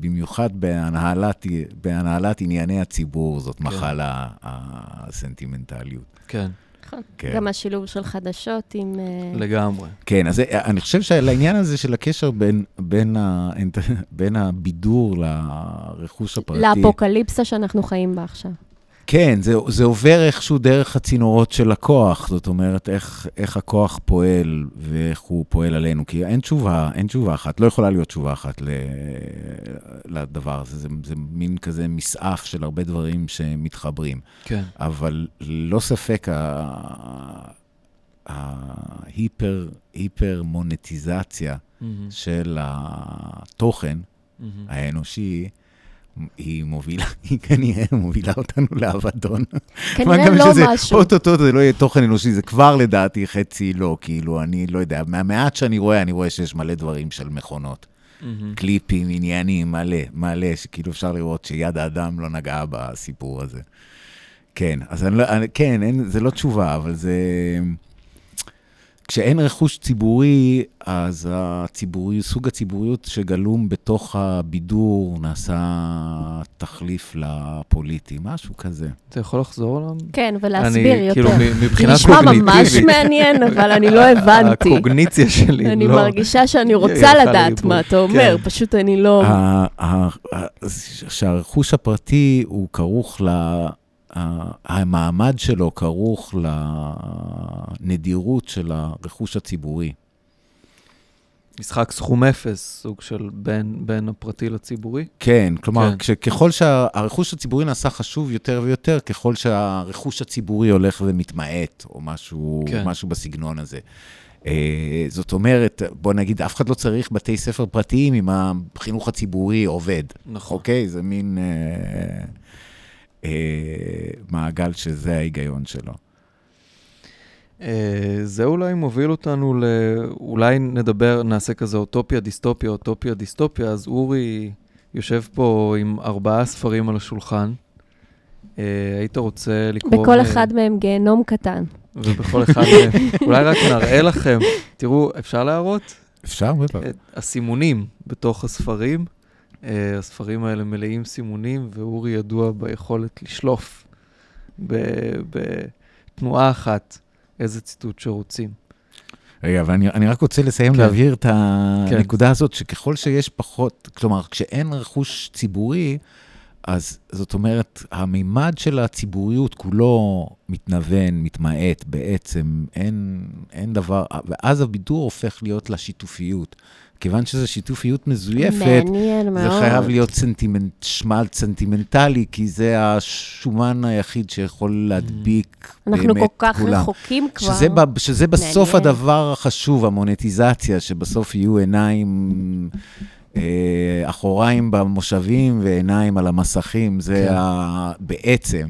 במיוחד בהנהלת, בהנהלת ענייני הציבור, זאת כן. מחלה, הסנטימנטליות. כן, נכון. כן. גם השילוב של חדשות עם... אה, לגמרי. כן, אז אני חושב שלעניין הזה של הקשר בין, בין, ה, בין הבידור לרכוש הפרטי, לאפוקליפסה שאנחנו חיים בה עכשיו. כן, זה, זה עובר איכשהו דרך הצינורות של הכוח, זאת אומרת, איך, איך הכוח פועל ואיך הוא פועל עלינו, כי אין תשובה, אין תשובה אחת, לא יכולה להיות תשובה אחת ל, לדבר הזה, זה, זה מין כזה מסעף של הרבה דברים שמתחברים, כן, אבל ללא ספק ה- ההיפר, היפר מונטיזציה מהמם, של התוכן מהמם. האנושי, היא מובילה, היא כנראה מובילה אותנו לאבדון. כנראה לא שזה, משהו. אוטוטו זה לא יהיה תוכן אנושי, זה כבר לדעתי חצי לא, כאילו, אני לא יודע, מהמעט שאני רואה, אני רואה שיש מלא דברים של מכונות. מהמם. קליפים, עניינים, מלא, מלא, שכאילו אפשר לראות שיד האדם לא נגעה בסיפור הזה. כן, אז אני לא, אני, כן, אין, זה לא תשובה, אבל זה... כשאין רכוש ציבורי, אז הציבורי, סוג הציבוריות שגלום בתוך הבידור נעשה תחליף לפוליטי, משהו כזה. אתה יכול לחזור עליו? כן, ולהסביר אני, יותר. כאילו, מבחינה נשמע קוגניטיבית. ממש מעניין, אבל אני לא הבנתי. הקוגניציה שלי אני לא... מרגישה שאני רוצה לדעת. מה אתה אומר, כן. פשוט אני לא... שהרכוש הפרטי הוא כרוך ל... המעמד שלו כרוך לנדירות של הרכוש הציבורי. משחק סכום אפס, סוג של בין, בין הפרטי לציבורי. כן, כלומר, כן. כן. ככל שהרכוש הציבורי נעשה חשוב יותר ויותר, ככל שהרכוש הציבורי הולך ומתמעט, או משהו, כן. משהו בסגנון הזה. אה, זאת אומרת, בוא נגיד, אף אחד לא צריך בתי ספר פרטיים אם החינוך הציבורי עובד. נכון. אוקיי? זה מין אה, מעגל שזה ההיגיון שלו. אה, זה אולי מוביל אותנו ל... אולי נדבר, נעשה כזה אוטופיה, דיסטופיה, אוטופיה, דיסטופיה, אז אורי יושב פה עם ארבעה ספרים על השולחן. אה, היית רוצה לקרוא... בכל מ- אחד מהם גיהנום קטן. ובכל אחד מהם. אולי רק נראה לכם. תראו, אפשר להראות? אפשר? בטח. הסימונים בתוך הספרים. אה, הספרים האלה מלאים סימונים, ואורי ידוע ביכולת לשלוף בתנועה אחת איזה ציטוט שרוצים. רגע, אבל אני, אני רק רוצה לסיים כן. כן. להבהיר את כן. הנקודה הזאת, שככל שיש פחות, כלומר, כשאין רכוש ציבורי, אז זאת אומרת, המימד של הציבוריות כולו מתנוון, מתמעט, בעצם אין, אין דבר, ואז הבידור הופך להיות לשיתופיות. כיוון שזו שיתופיות מזויפת, מעניין מאוד. זה חייב להיות סנטימנט, שמאלץ סנטימנטלי, כי זה השומן היחיד שיכול להדביק אנחנו באמת כל כך כולם. רחוקים כבר. שזה, ב, שזה בסוף מעניין. הדבר החשוב, המונטיזציה, שבסוף יהיו עיניים, אה, אחוריים במושבים ועיניים על המסכים, זה כן. ה, בעצם,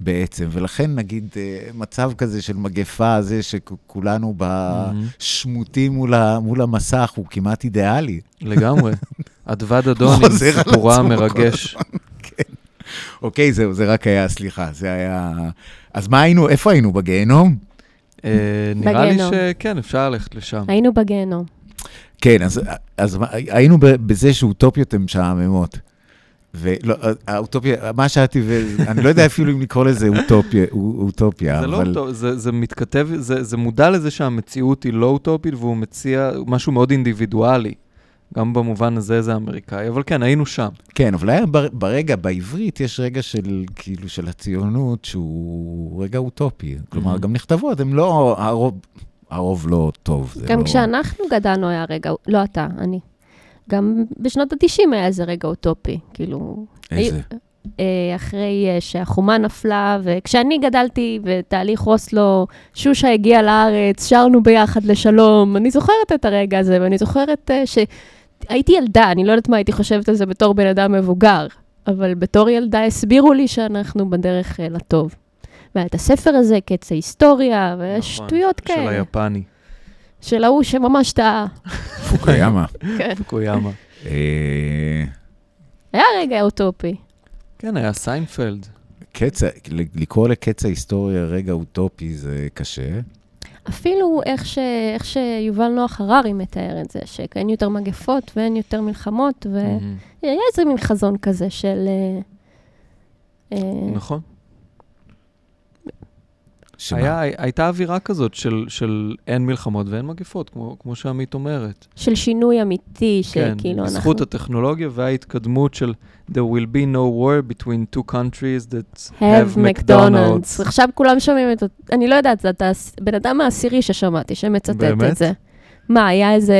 בעצם. ולכן נגיד אה, מצב כזה של מגפה, זה שכולנו בשמוטים מול, ה, מול המסך, הוא כמעט אידיאלי. לגמרי. אדווד אדון עם חוזר על סיפורה כל המרגש. אוקיי, זהו, זה רק היה, סליחה, זה היה... אז מה היינו, איפה היינו? בגיהנום? אה, נראה לי. שכן, אפשר ללכת לשם. היינו בגיהנום. כן, אז, אז מה- היינו ב- בזה שאוטופיות הן משעממות. ולא, האוטופיה, מה שאלתי, ואני לא יודע אפילו אם לקרוא לזה אוטופיה, אוטופיה, זה לא אבל... אוטופ, זה, זה מתכתב, זה, זה מודע לזה שהמציאות היא לא אוטופית, והוא מציע משהו מאוד אינדיבידואלי. גם במובן הזה זה אמריקאי, אבל כן, היינו שם. כן, אבל היה בר- ברגע, בעברית יש רגע של, כאילו, של הציונות שהוא רגע אוטופי. כלומר, Mhm. גם נכתבות, הן לא, הרוב, הרוב לא טוב. זה גם לא... כשאנחנו גדלנו היה רגע, לא אתה, אני. גם בשנות ה-90 היה איזה רגע אוטופי, כאילו... איזה? אה, אחרי אה, שהחומה נפלה, וכשאני גדלתי בתהליך אוסלו, שושה הגיעה לארץ, שרנו ביחד לשלום. אני זוכרת את הרגע הזה, ואני זוכרת אה, שהייתי ילדה, אני לא יודעת מה הייתי חושבת על זה בתור בן אדם מבוגר, אבל בתור ילדה הסבירו לי שאנחנו בדרך לטוב. והיה את הספר הזה, קץ ההיסטוריה, ושטויות נכון, של כאלה. היפני, של ההוא שממש טעה. פוקויאמה. כן. פוקויאמה. אה, היה רגע אוטופי. כן, היה סיינפלד. קץ, לקרוא לקץ ההיסטוריה רגע אוטופי זה קשה. אפילו איך, ש... איך שיובל נוח הררי מתאר את זה, שאין יותר מגפות ואין יותר מלחמות, והיה מהמם. איזה מין חזון כזה של... אה, אה, נכון. שמה? היה, הייתה אווירה כזאת של, של אין מלחמות ואין מגפות, כמו, כמו שעמית אומרת. של שינוי אמיתי, כן, שכאילו אנחנו... בזכות הטכנולוגיה וההתקדמות של There will be no war between two countries that have have McDonald's. עכשיו כולם שומעים את... אני לא יודעת, אתה הס- בן אדם העשירי ששמעתי שמצטט באמת? את זה. מה, היה איזה...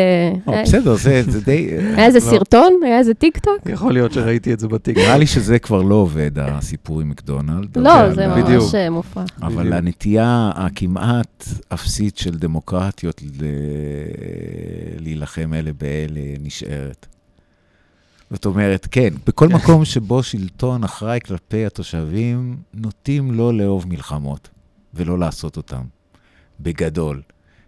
או, היה- בסדר, זה זה די... היה איזה לא. סרטון? היה איזה טיק טוק? יכול להיות שראיתי את זה בטיקטוק. נראה לי שזה כבר לא עובד, הסיפור עם מקדונלד. לא, זה ממש. אה, מופרך. אבל. הנטייה הכמעט אפסית של דמוקרטיות ל- להילחם אלה באלה נשארת. זאת אומרת, כן, בכל מקום שבו שלטון אחראי כלפי התושבים, נוטים לא לאהוב מלחמות ולא לעשות אותן, בגדול.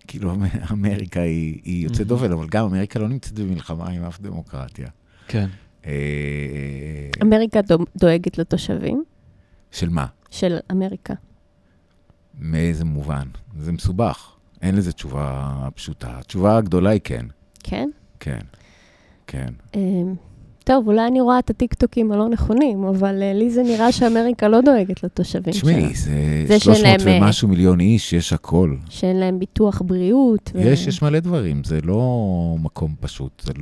כאילו, אמ- אמריקה היא, היא יוצאת מהמם. דופן, אבל גם אמריקה לא נמצאת במלחמה עם אף דמוקרטיה. כן. אה, אמריקה דו- דואגת לתושבים של מה? של אמריקה. מאיזה מובן? זה מסובך. אין לזה תשובה פשוטה. התשובה הגדולה היא כן. כן? כן. כן. טוב, אולי אני רואה את הטיקטוקים הלא נכונים, אבל אה, לי זה נראה שאמריקה לא דואגת לתושבים שלה. תשמעי, זה זה 300 שאין להם, אה, ומשהו מיליון איש, יש הכל. שאין להם ביטוח בריאות. ו- יש, יש מלא דברים, זה לא מקום פשוט, זה,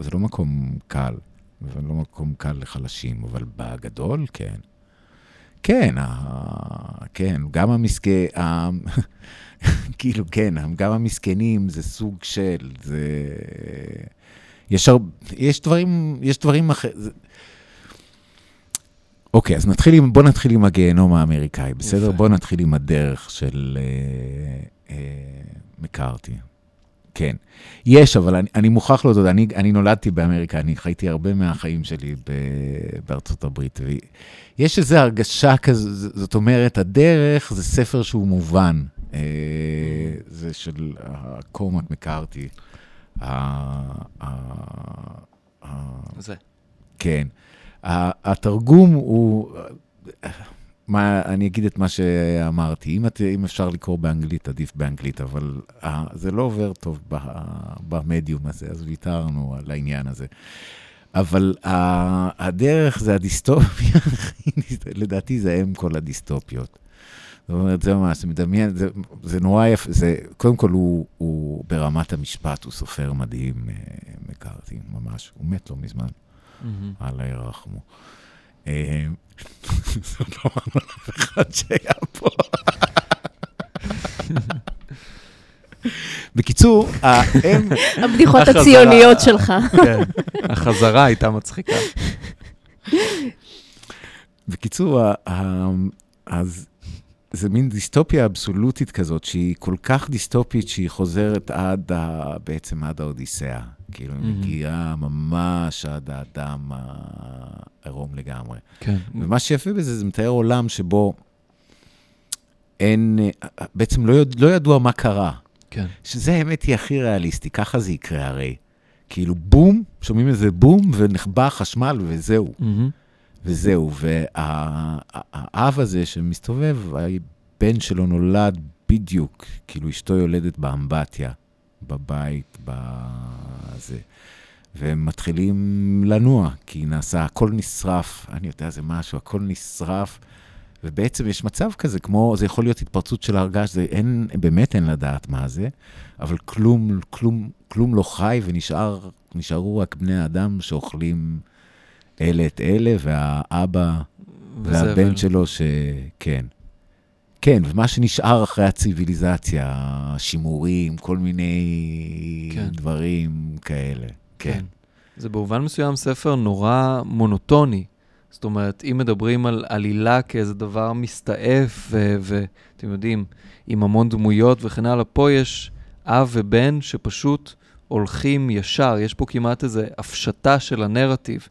זה לא מקום קל, זה לא מקום קל לחלשים, אבל בגדול, כן. כן. כן, גם המסכן. כאילו, כן, גם המסכנים זה סוג של, זה... יש, הר... יש דברים, יש דברים אחרים. אוקיי, אז נתחיל עם, בוא נתחיל עם הגיהנום האמריקאי, בסדר? יפה. בוא נתחיל עם הדרך של אה, אה, מקארתי. כן. יש, אבל אני, אני מוכרח להודות, אני, אני נולדתי באמריקה, אני חייתי הרבה מהחיים שלי ב, בארצות הברית. ויש איזו הרגשה כזאת, זאת אומרת, הדרך זה ספר שהוא מובן. אה, זה של קורמק מקארתי. זה. כן. התרגום הוא... מה, אני אגיד את מה שאמרתי. אם, את, אם אפשר לקרוא באנגלית, עדיף באנגלית, אבל uh, זה לא עובר טוב ב, במדיום הזה, אז ויתרנו על העניין הזה. אבל uh, הדרך זה הדיסטופיה, לדעתי זה אם כל הדיסטופיות. זאת אומרת, זה ממש, זה מדמיין, זה, זה נורא יפה, זה, קודם כל הוא, הוא ברמת המשפט, הוא סופר מדהים, אה, מקארתי, ממש, הוא מת לא מזמן. אללה ירחמו. אה, זאת לא אמרנו לאף אחד שהיה פה. בקיצור, האם... הבדיחות. הציוניות שלך. כן, החזרה הייתה מצחיקה. בקיצור, אז זה מין דיסטופיה אבסולוטית כזאת, שהיא כל כך דיסטופית שהיא חוזרת עד, ה, בעצם עד האודיסאה. כאילו, היא. מגיעה ממש עד האדם העירום לגמרי. כן. ומה שיפה בזה, זה מתאר עולם שבו אין, בעצם לא, יודע, לא ידוע מה קרה. כן. שזה האמת היא הכי ריאליסטי, ככה זה יקרה הרי. כאילו בום, שומעים איזה בום, ונחבא החשמל וזהו. מהמם. וזהו, והאב הזה שמסתובב, הבן שלו נולד בדיוק, כאילו אשתו יולדת באמבטיה, בבית, בזה. והם מתחילים לנוע, כי נעשה, הכל נשרף, אני יודע, זה משהו, הכל נשרף, ובעצם יש מצב כזה, כמו, זה יכול להיות התפרצות של הרגש, זה אין, באמת אין לדעת מה זה, אבל כלום, כלום, כלום לא חי, ונשארו רק בני האדם שאוכלים אלה את אלה, והאבא. והבן שלו, שכן. כן, ומה שנשאר אחרי הציוויליזציה, שימורים, כל מיני כן. דברים כאלה. כן. כן. זה במובן מסוים ספר נורא מונוטוני. זאת אומרת, אם מדברים על עלילה כאיזה דבר מסתעף, ואתם יודעים, עם המון דמויות וכן הלאה, פה יש אב ובן שפשוט הולכים ישר, יש פה כמעט איזו הפשטה של הנרטיב.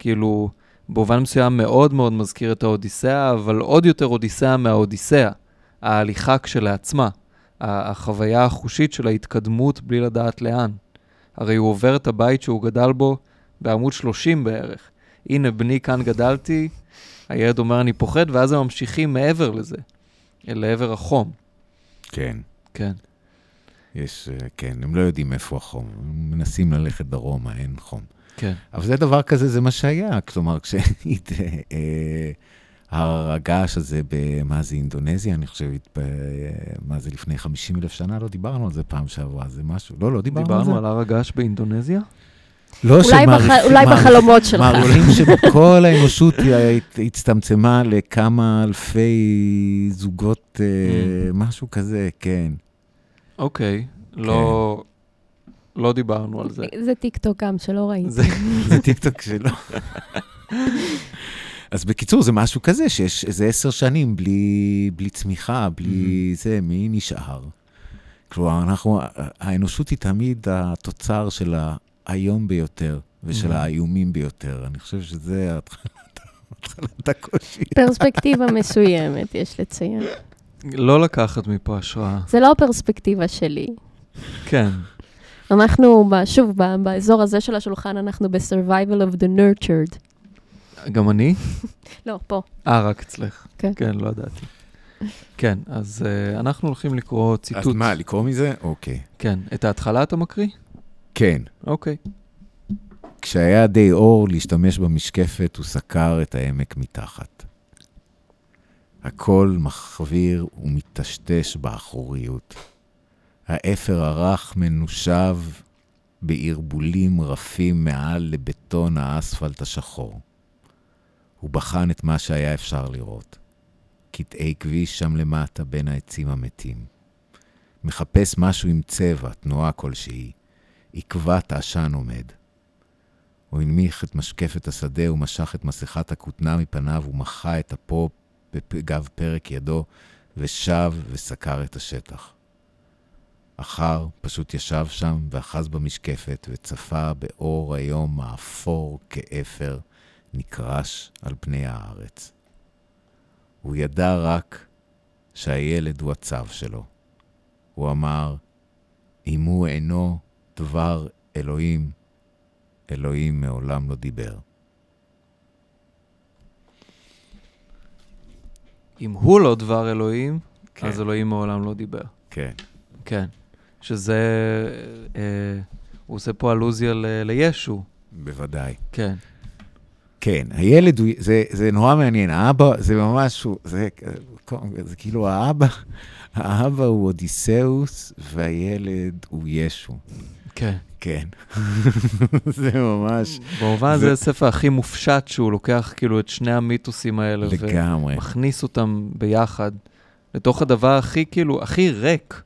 כאילו, במובן מסוים מאוד מאוד מזכיר את האודיסאה, אבל עוד יותר אודיסאה מהאודיסאה. ההליכה כשלעצמה, החוויה החושית של ההתקדמות בלי לדעת לאן. הרי הוא עובר את הבית שהוא גדל בו בעמוד 30 בערך. הנה, בני, כאן גדלתי, הילד אומר, אני פוחד, ואז הם ממשיכים מעבר לזה, לעבר החום. כן. כן. יש, אה, כן, הם לא יודעים איפה החום, הם מנסים ללכת דרומה, אין חום. כן. אבל זה דבר כזה, זה מה שהיה. כלומר, כשהיית... אה, הר הגעש הזה, מה זה, אינדונזיה, אני חושבת, מה זה, לפני 50 אלף שנה? לא דיברנו על זה פעם שעברה, זה משהו, לא, לא דיברנו, דיברנו על זה. דיברנו על הר הגעש באינדונזיה? לא אולי, שמעריכים... בח... אולי בחלומות שלך. מעריכים שכל האנושות הצטמצמה לכמה אלפי זוגות, אה, משהו כזה, כן. אוקיי, לא... לא דיברנו על זה. זה טיקטוק גם שלא ראיתי. זה טיקטוק שלא. אז בקיצור, זה משהו כזה, שיש איזה עשר שנים בלי, בלי צמיחה, בלי mm-hmm. זה, מי נשאר? כלומר, אנחנו, האנושות היא תמיד התוצר של האיום ביותר ושל mm-hmm. האיומים ביותר. אני חושב שזה התחלת הקושי. פרספקטיבה מסוימת, יש לציין. לא לקחת מפה השראה. זה לא פרספקטיבה שלי. כן. אנחנו, שוב, באזור הזה של השולחן, אנחנו ב-survival of the nurtured. גם אני? לא, פה. אה, רק אצלך. כן. כן, לא ידעתי. כן, אז uh, אנחנו הולכים לקרוא ציטוט. אז מה, לקרוא מזה? אוקיי. כן. את ההתחלה אתה מקריא? כן. אוקיי. כשהיה די אור להשתמש במשקפת, הוא סקר את העמק מתחת. הכל מחוויר ומטשטש באחוריות. האפר הרך מנושב בערבולים רפים מעל לבטון האספלט השחור. הוא בחן את מה שהיה אפשר לראות. קטעי כביש שם למטה בין העצים המתים. מחפש משהו עם צבע, תנועה כלשהי. עקבת העשן עומד. הוא הנמיך את משקפת השדה ומשך את מסכת הכותנה מפניו ומחה את אפו בגב פרק ידו ושב וסקר את השטח. אחר פשוט ישב שם ואחז במשקפת וצפה באור היום האפור כאפר נקרש על פני הארץ. הוא ידע רק שהילד הוא הצו שלו. הוא אמר, אם הוא אינו דבר אלוהים, אלוהים מעולם לא דיבר. אם הוא לא דבר אלוהים, כן. אז אלוהים מעולם לא דיבר. כן. כן. שזה, אה, הוא עושה פה אלוזיה ל, לישו. בוודאי. כן. כן, הילד הוא, זה, זה נורא מעניין, האבא, זה ממש, זה, זה, זה כאילו האבא, האבא הוא אודיסאוס והילד הוא ישו. כן. כן. זה ממש... במובן הזה זה הספר הכי מופשט שהוא לוקח כאילו את שני המיתוסים האלה. לגמרי. ומכניס אותם ביחד לתוך הדבר הכי כאילו, הכי ריק.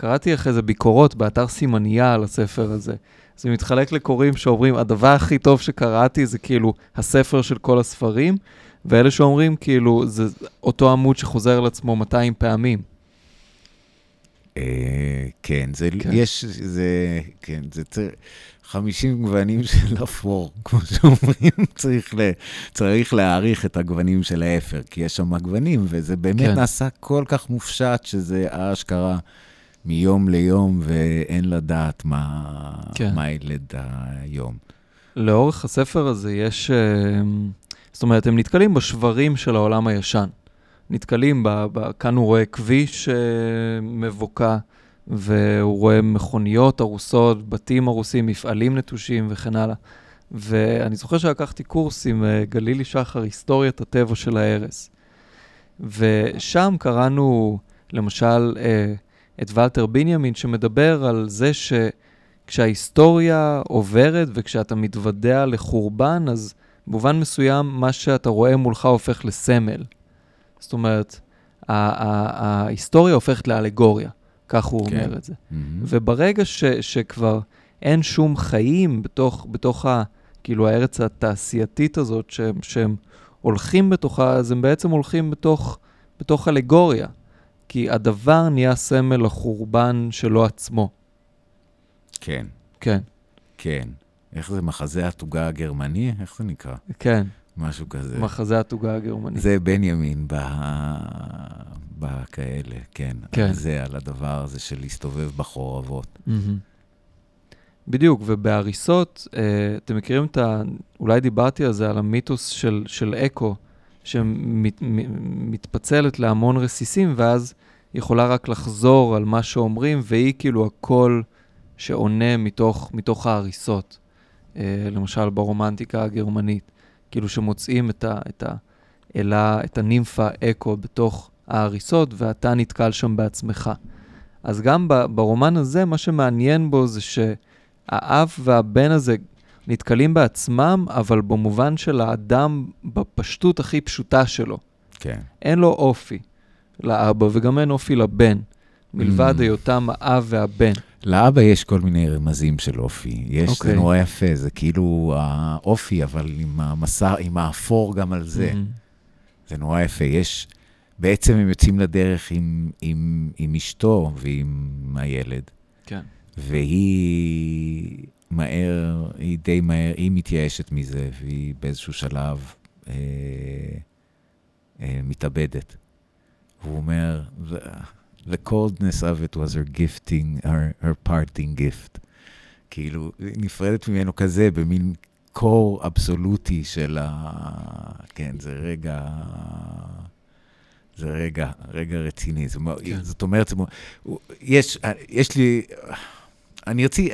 קראתי אחרי זה ביקורות באתר סימניה על הספר הזה. זה מתחלק לקוראים שאומרים, הדבר הכי טוב שקראתי זה כאילו הספר של כל הספרים, ואלה שאומרים כאילו, זה אותו עמוד שחוזר על עצמו 200 פעמים. כן, זה, כן. יש, זה, כן, זה צריך, 50 גוונים של אפור, כמו שאומרים, צריך, ל, צריך להעריך את הגוונים של האפר, כי יש שם גוונים, וזה באמת כן. נעשה כל כך מופשט, שזה אשכרה מיום ליום, ואין לדעת מה, כן. מה ילד היום. לאורך הספר הזה יש, זאת אומרת, הם נתקלים בשברים של העולם הישן. נתקלים, ב, ב, כאן הוא רואה כביש מבוקע, והוא רואה מכוניות הרוסות, בתים הרוסים, מפעלים נטושים וכן הלאה. ואני זוכר שלקחתי קורס עם גלילי שחר, היסטוריית הטבע של ההרס. ושם קראנו, למשל, את ולטר בנימין, שמדבר על זה שכשההיסטוריה עוברת וכשאתה מתוודע לחורבן, אז במובן מסוים מה שאתה רואה מולך הופך לסמל. זאת אומרת, ההיסטוריה הופכת לאלגוריה, כך הוא כן. אומר את זה. Mm-hmm. וברגע ש, שכבר אין שום חיים בתוך, בתוך ה, כאילו הארץ התעשייתית הזאת שהם, שהם הולכים בתוכה, אז הם בעצם הולכים בתוך, בתוך אלגוריה. כי הדבר נהיה סמל לחורבן שלו עצמו. כן, כן, כן. איך זה, מחזה התוגה הגרמני? איך זה נקרא? כן, משהו כזה. מחזה התוגה הגרמנית. זה בנימין ב... בכאלה, כן. כן. על זה, על הדבר הזה של להסתובב בחורבות. מהמם. בדיוק, ובהריסות, אה, אתם מכירים את ה... אולי דיברתי על זה, על המיתוס של, של אקו, שמתפצלת להמון רסיסים, ואז יכולה רק לחזור על מה שאומרים, והיא כאילו הקול שעונה מתוך, מתוך ההריסות. אה, למשל ברומנטיקה הגרמנית, כאילו שמוצאים את, ה, את האלה, את הנימפה אקו בתוך ההריסות, ואתה נתקל שם בעצמך. אז גם ברומן הזה, מה שמעניין בו זה שהאב והבן הזה נתקלים בעצמם, אבל במובן של האדם בפשטות הכי פשוטה שלו. כן. אין לו אופי לאבא וגם אין אופי לבן, מלבד Mm. היותם האב והבן. לאבא יש כל מיני רמזים של אופי. יש, אוקיי. זה נורא יפה, זה כאילו האופי, אבל עם המסע, עם האפור גם על זה. מהמם. זה נורא יפה. יש, בעצם הם יוצאים לדרך עם, עם, עם אשתו ועם הילד, כן. והיא מהר, היא די מהר, היא מתייאשת מזה, והיא באיזשהו שלב אה, אה, מתאבדת. הוא אומר, "The- coldness of it was her gifting, her, her parting gift. כאילו, היא נפרדת ממנו כזה, במין קור אבסולוטי של ה... כן, זה רגע... זה רגע, רגע רציני. זה, מאוד- כן. זאת אומרת, יש, יש לי... אני רצי,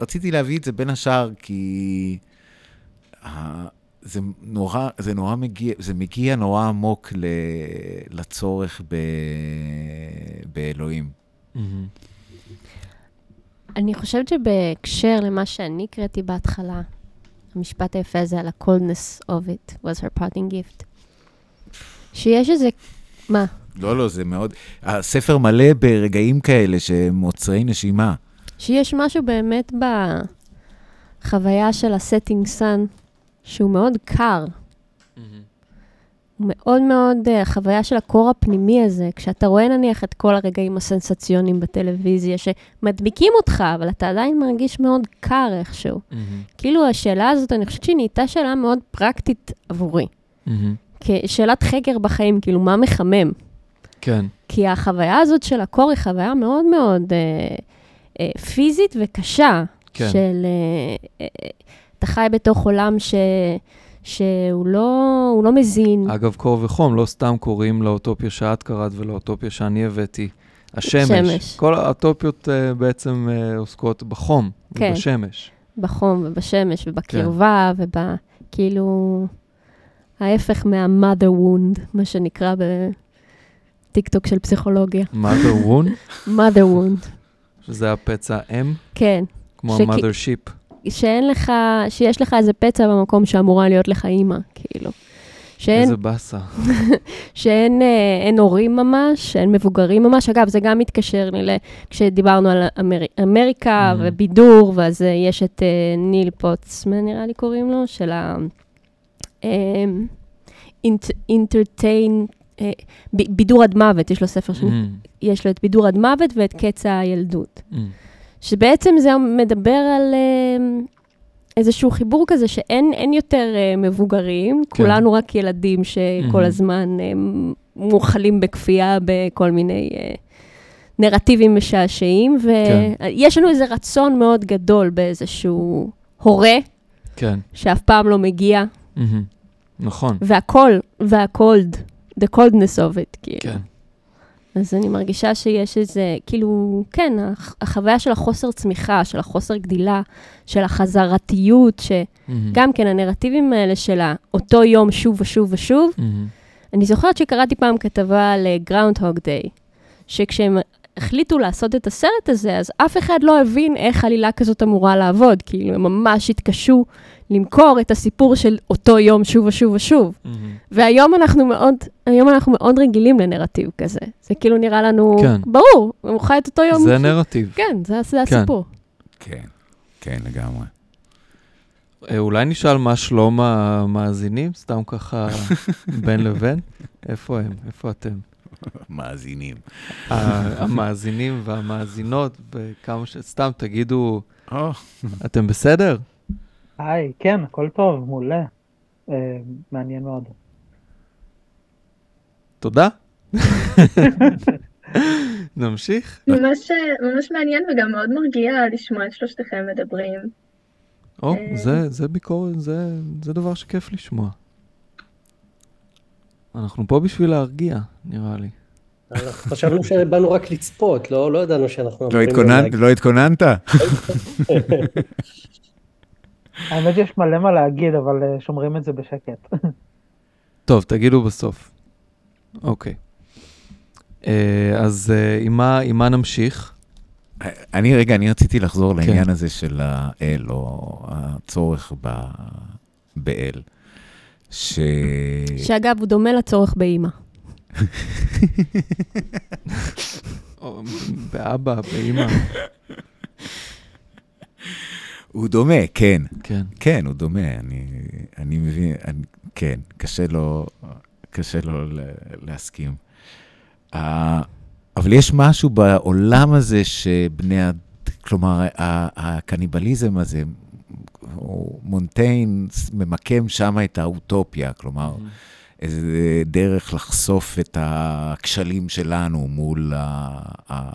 רציתי להביא את זה בין השאר, כי זה נורא, זה נורא מגיע, זה מגיע נורא עמוק ל, לצורך ב, באלוהים. מהמם. אני חושבת שבהקשר למה שאני הקראתי בהתחלה, המשפט היפה הזה על ה-coldness of it was her parting gift. שיש איזה, מה? לא, לא, זה מאוד... הספר מלא ברגעים כאלה שהם עוצרי נשימה. שיש משהו באמת בחוויה של ה-setting sun, שהוא מאוד קר. הוא מאוד מאוד, החוויה של הקור הפנימי הזה, כשאתה רואה נניח את כל הרגעים הסנסציוניים בטלוויזיה שמדביקים אותך, אבל אתה עדיין מרגיש מאוד קר איכשהו. מהמם. כאילו השאלה הזאת, אני חושבת שהיא נהייתה שאלה מאוד פרקטית עבורי. מהמם. כן. כי החוויה הזאת של הקור היא חוויה מאוד מאוד אה, אה, פיזית וקשה. כן. של... אה, אה, אתה חי בתוך עולם ש, שהוא לא, הוא לא מזין. אגב, קור וחום, לא סתם קוראים לאוטופיה שאת קראת ולאוטופיה שאני הבאתי. השמש. שמש. כל האוטופיות uh, בעצם uh, עוסקות בחום כן. ובשמש. בחום ובשמש ובקרבה כן. וב... כאילו... ההפך מה-mother wound, מה שנקרא בטיקטוק של פסיכולוגיה. mother wound, mother wound, שזה הפצע אם, כן. כמו ה-mother ship. שאין לך, שיש לך איזה פצע במקום שאמורה להיות לך אימא, כאילו. שאין, איזה באסה. שאין אה, אין הורים ממש, אין מבוגרים ממש. אגב, זה גם מתקשר לי ל... כשדיברנו על אמר... אמריקה Mhm. ובידור, ואז אה, יש את אה, ניל פוטסמן, נראה לי קוראים לו, של ה... אינט, אינטרטיין, אה, בידור עד מוות, יש לו ספר ש... מהמם. יש לו את בידור עד מוות ואת קץ הילדות. מהמם. שבעצם זה מדבר על אה, איזשהו חיבור כזה שאין אין יותר אה, מבוגרים, כן. כולנו רק ילדים שכל מהמם. הזמן אה, מואכלים בכפייה בכל מיני נרטיבים משעשעים, כן. ויש לנו איזה רצון מאוד גדול באיזשהו הורה כן. שאף פעם לא מגיע, מהמם. נכון. והכל, והקולד, the coldness of it, כאילו. כן. אז אני מרגישה שיש איזה, כאילו, כן, הח- החוויה של החוסר צמיחה, של החוסר גדילה, של החזרתיות. שגם כן הנרטיבים האלה של אותו יום שוב ושוב ושוב. אני זוכרת שקראתי פעם כתבה על גראונדהוג דיי, שכשהם החליטו לעשות את הסרט הזה, אז אף אחד לא הבין איך עלילה כזאת אמורה לעבוד. כאילו, הם ממש התקשו למכור את הסיפור של אותו יום שוב ושוב ושוב. מהמם. והיום אנחנו מאוד, היום אנחנו מאוד רגילים לנרטיב כזה. זה כאילו נראה לנו, כן. ברור, הוא חי את אותו יום. זה נרטיב. כן, זה, זה כן. הסיפור. כן. כן, לגמרי. אה, אולי נשאל מה שלום המאזינים, סתם ככה בין לבין? איפה הם? איפה אתם? מאזינים. המאזינים והמאזינות, וכמה ש... סתם תגידו, אתם בסדר? היי, כן, הכל טוב, מעולה. אה, מעניין מאוד. תודה. נמשיך? ממש, ממש מעניין וגם מאוד מרגיע לשמוע את שלושתכם מדברים. או, אה. זה, זה ביקורת, זה, זה דבר שכיף לשמוע. אנחנו פה בשביל להרגיע, נראה לי. אנחנו חשבנו שבאנו רק לצפות, לא, לא ידענו שאנחנו לא התכוננת? לא התכוננת? האמת יש מלא מה להגיד, אבל אה, שומרים את זה בשקט. טוב, תגידו בסוף. אוקיי. אה, אז אה, עם מה, עם מה נמשיך? אני, רגע, אני רציתי לחזור כן. לעניין הזה של האל, או הצורך ב- באל. ש... שאגב, הוא דומה לצורך באימא. או, באבא, באמא. הוא דומה, כן. כן. כן, הוא דומה, אני, אני מבין, אני, כן, קשה לו, קשה לו להסכים. Uh, אבל יש משהו בעולם הזה שבני, כלומר, הקניבליזם הזה, הוא- מונטיין ממקם שם את האוטופיה, כלומר, איזה דרך לחשוף את הכשלים שלנו מול, ה, ה,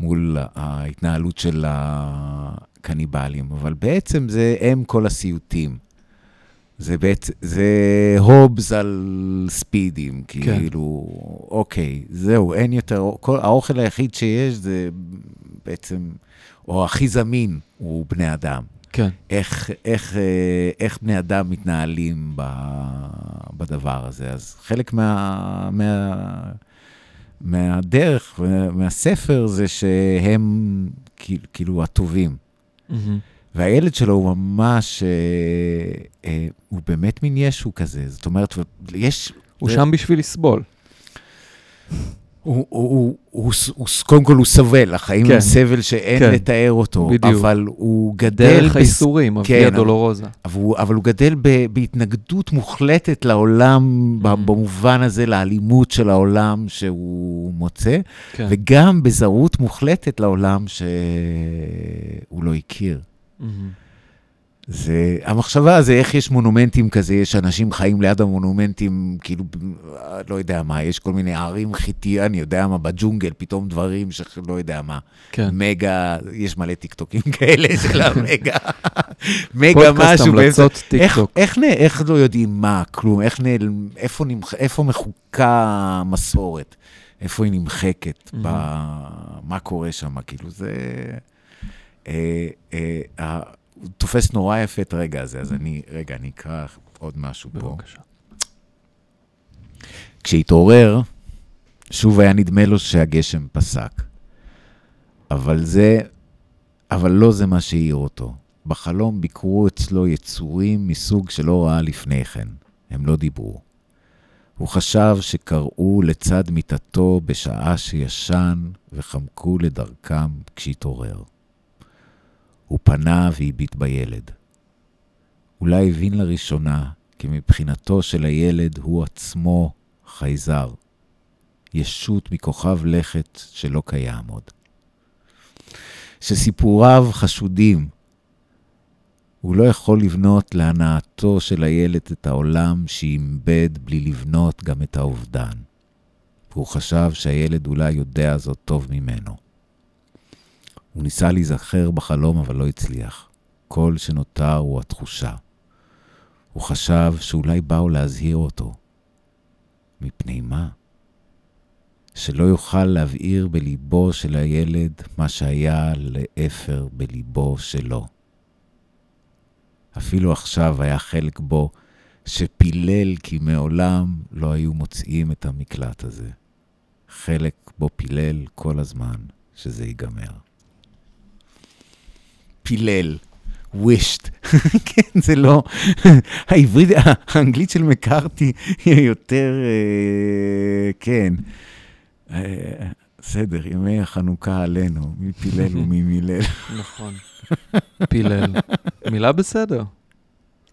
מול ההתנהלות של הקניבלים, אבל בעצם זה הם כל הסיוטים. זה בעצם, זה הובס על ספידים, כאילו, אוקיי, זהו, אין יותר, כל, האוכל היחיד שיש זה בעצם, או הכי זמין, הוא בני אדם. כן. איך, איך, אה, איך בני אדם מתנהלים ב, בדבר הזה. אז חלק מה, מה, מהדרך, מהספר, זה שהם כאילו, הטובים. מהמם. והילד שלו הוא ממש, אה, אה, הוא באמת מין ישו כזה. זאת אומרת, יש... הוא זה- שם בשביל לסבול. הוא, הוא, הוא, הוא, הוא, קודם כל הוא סובל, החיים כן. הם סבל שאין כן. לתאר אותו, בדיוק. אבל הוא גדל... דרך בס- הייסורים, כן, אביה אבל- דולורוזה. אבל הוא, אבל הוא גדל ב, בהתנגדות מוחלטת לעולם, mm. במובן הזה, לאלימות של העולם שהוא מוצא, כן. וגם בזרות מוחלטת לעולם שהוא לא הכיר. מהמם. זה, המחשבה זה איך יש מונומנטים כזה, יש אנשים חיים ליד המונומנטים, כאילו, לא יודע מה, יש כל מיני ערים חיטי, אני יודע מה, בג'ונגל, פתאום דברים שלא יודע מה. כן. מגה, יש מלא טיקטוקים כאלה של המגה. מגה פודקאסט משהו. באיזה- המלצות איך, טיקטוק. איך, נ- איך לא יודעים מה, כלום, איך נעלם, איפה, נמח, איפה מחוקה המסורת, איפה היא נמחקת, ב, מה קורה שם, כאילו זה... הוא תופס נורא יפה את הרגע הזה, אז אני, רגע, אני אקרא עוד משהו פה. בבקשה. כשהתעורר, שוב היה נדמה לו שהגשם פסק. אבל זה, אבל לא זה מה שהעיר אותו. בחלום ביקרו אצלו יצורים מסוג שלא ראה לפני כן. הם לא דיברו. הוא חשב שקראו לצד מיטתו בשעה שישן וחמקו לדרכם כשהתעורר. הוא פנה והביט בילד. אולי הבין לראשונה כי מבחינתו של הילד הוא עצמו חייזר, ישות מכוכב לכת שלא קיים עוד. שסיפוריו חשודים. הוא לא יכול לבנות להנאתו של הילד את העולם שאיבד בלי לבנות גם את האובדן. והוא חשב שהילד אולי יודע זאת טוב ממנו. הוא ניסה להיזכר בחלום אבל לא הצליח. כל שנותר הוא התחושה. הוא חשב שאולי באו להזהיר אותו. מפני מה? שלא יוכל להבעיר בליבו של הילד מה שהיה לאפר בליבו שלו. אפילו עכשיו היה חלק בו שפילל כי מעולם לא היו מוצאים את המקלט הזה. חלק בו פילל כל הזמן שזה ייגמר. פילל. wished. כן, זה לא... העברית, האנגלית של מקארתי היא יותר, אה, כן. אה, בסדר, ימי החנוכה עלינו, מי פילל ומי מילל. נכון. פילל. מילה בסדר.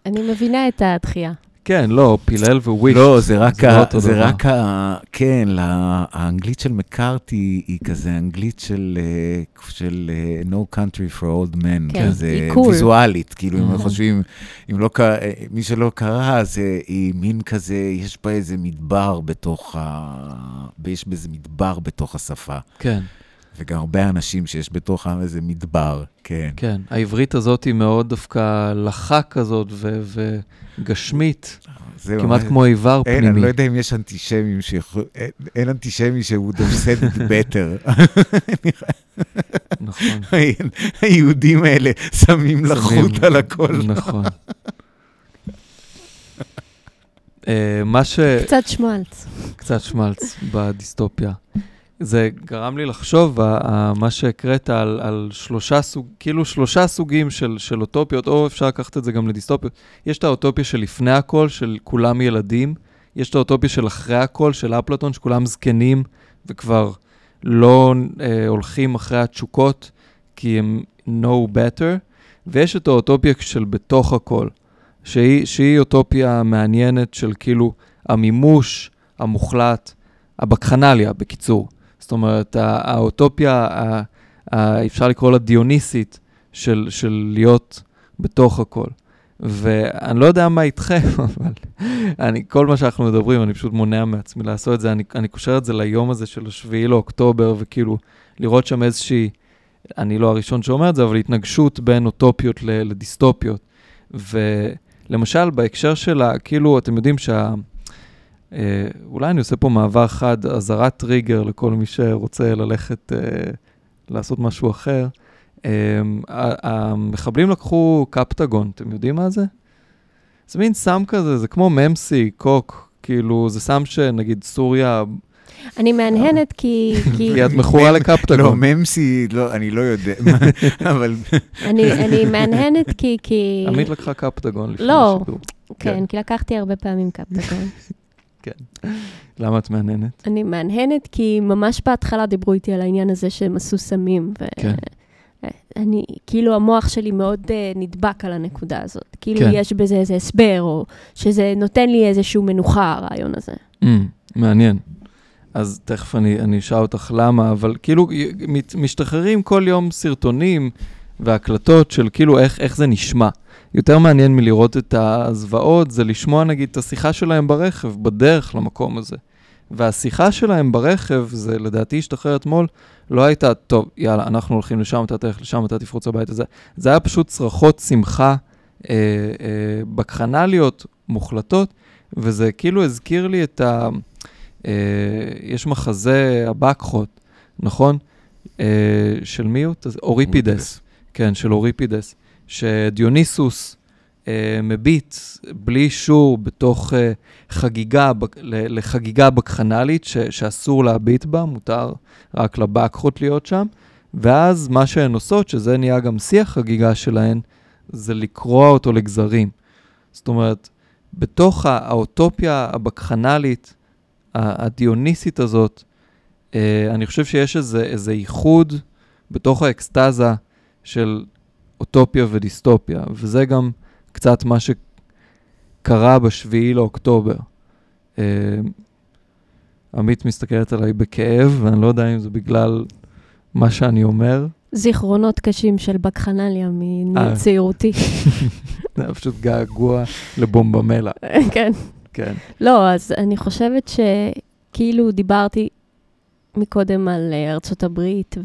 אני מבינה את הדחייה. כן, לא, פילל וויש. לא, זה רק, זה לא ה, אותו זה דבר. רק ה... כן, לה, האנגלית של מקארתי היא כזה אנגלית של, אה, של אה, No Country for Old Men, כן, כזה היא cool. ויזואלית, כאילו, אם Mhm. חושבים, אם לא, קרא- אה, מי שלא קרא, אז אה, היא מין כזה, יש בה איזה מדבר בתוך ה... יש בזה מדבר בתוך השפה. כן, וגם הרבה אנשים שיש בתוכם איזה מדבר, כן. כן. העברית הזאת היא מאוד דווקא לחה כזאת ו- וגשמית, כמעט ממש- כמו איבר אין, פנימי. אני לא יודע אם יש אנטישמים שיכול... אין, אין אנטישמי שהוא דופסד better. נכון. היהודים האלה שמים לחות על הכל. נכון. אה, מה ש... קצת שמלץ. קצת שמלץ בדיסטופיה. זה גרם לי לחשוב, מה שהקראת על, על שלושה סוג, כאילו שלושה סוגים של, של אוטופיות, או אפשר לקחת את זה גם לדיסטופיות. יש את האוטופיה של לפני הכל, של כולם ילדים, יש את האוטופיה של אחרי הכל, של אפלטון, שכולם זקנים וכבר לא אה, הולכים אחרי התשוקות, כי הם know better, ויש את האוטופיה של בתוך הכל, שהיא, שהיא אוטופיה מעניינת של כאילו המימוש המוחלט, הבקחנליה, בקיצור. זאת אומרת, האוטופיה, אפשר לקרוא לה דיוניסית, של, של להיות בתוך הכל. ואני לא יודע מה איתכם, אבל אני, כל מה שאנחנו מדברים, אני פשוט מונע מעצמי לעשות את זה. אני, אני קושר את זה ליום הזה של השביעי לאוקטובר, וכאילו, לראות שם איזושהי, אני לא הראשון שאומר את זה, אבל התנגשות בין אוטופיות לדיסטופיות. ולמשל, בהקשר של ה... כאילו, אתם יודעים שה... אה, אולי אני עושה פה מעבר חד, אזהרת טריגר לכל מי שרוצה ללכת אה, לעשות משהו אחר. אה, המחבלים לקחו קפטגון, אתם יודעים מה זה? זה מין סם כזה, זה כמו ממסי, קוק, כאילו, זה סם שנגיד סוריה, אני מהנהנת כי... כי את מכורה לא, לקפטגון. ממסי, לא, אני לא יודע, אבל אני אני מהנהנת כי... כי... עמית לקחה קפטגון לפני לא. השידור. כן, כי לקחתי הרבה פעמים קפטגון. למה את מהנהנת? אני מהנהנת כי ממש בהתחלה דיברו איתי על העניין הזה שהם עשו סמים. ו... כן. אני, כאילו המוח שלי מאוד uh, נדבק על הנקודה הזאת. כאילו כן. יש בזה איזה הסבר, או שזה נותן לי איזושהי מנוחה, הרעיון הזה. Mm, מעניין. אז תכף אני, אני אשאל אותך למה, אבל כאילו משתחררים כל יום סרטונים והקלטות של כאילו איך, איך זה נשמע. יותר מעניין מלראות את הזוועות, זה לשמוע נגיד את השיחה שלהם ברכב, בדרך למקום הזה. והשיחה שלהם ברכב, זה לדעתי השתחרר אתמול, לא הייתה, טוב, יאללה, אנחנו הולכים לשם, אתה תלך לשם, אתה תפרוץ הביתה. זה, זה היה פשוט צרחות שמחה אה, אה, בקחנליות, מוחלטות, וזה כאילו הזכיר לי את ה... אה, יש מחזה הבקחות, נכון? אה, של מי הוא? אוריפידס. כן, של אוריפידס. שדיוניסוס אה, מביט בלי אישור בתוך אה, חגיגה, בק- לחגיגה בקחנלית ש- שאסור להביט בה, מותר רק לבקחות להיות שם. ואז מה שהן עושות, שזה נהיה גם שיא החגיגה שלהן, זה לקרוע אותו לגזרים. זאת אומרת, בתוך הא- האוטופיה הבקחנלית, הדיוניסית הזאת, אה, אני חושב שיש איזה, איזה ייחוד בתוך האקסטזה של אוטופיה ודיסטופיה, וזה גם קצת מה שקרה בשביעי לאוקטובר. אה, עמית מסתכלת עליי בכאב, ואני לא יודע אם זה בגלל מה שאני אומר. זיכרונות קשים של בקחנליה מ- אה. מצעירותי. זה היה פשוט געגוע לבומבמלה. כן. כן. לא, אז אני חושבת שכאילו דיברתי מקודם על אה, ארצות הברית,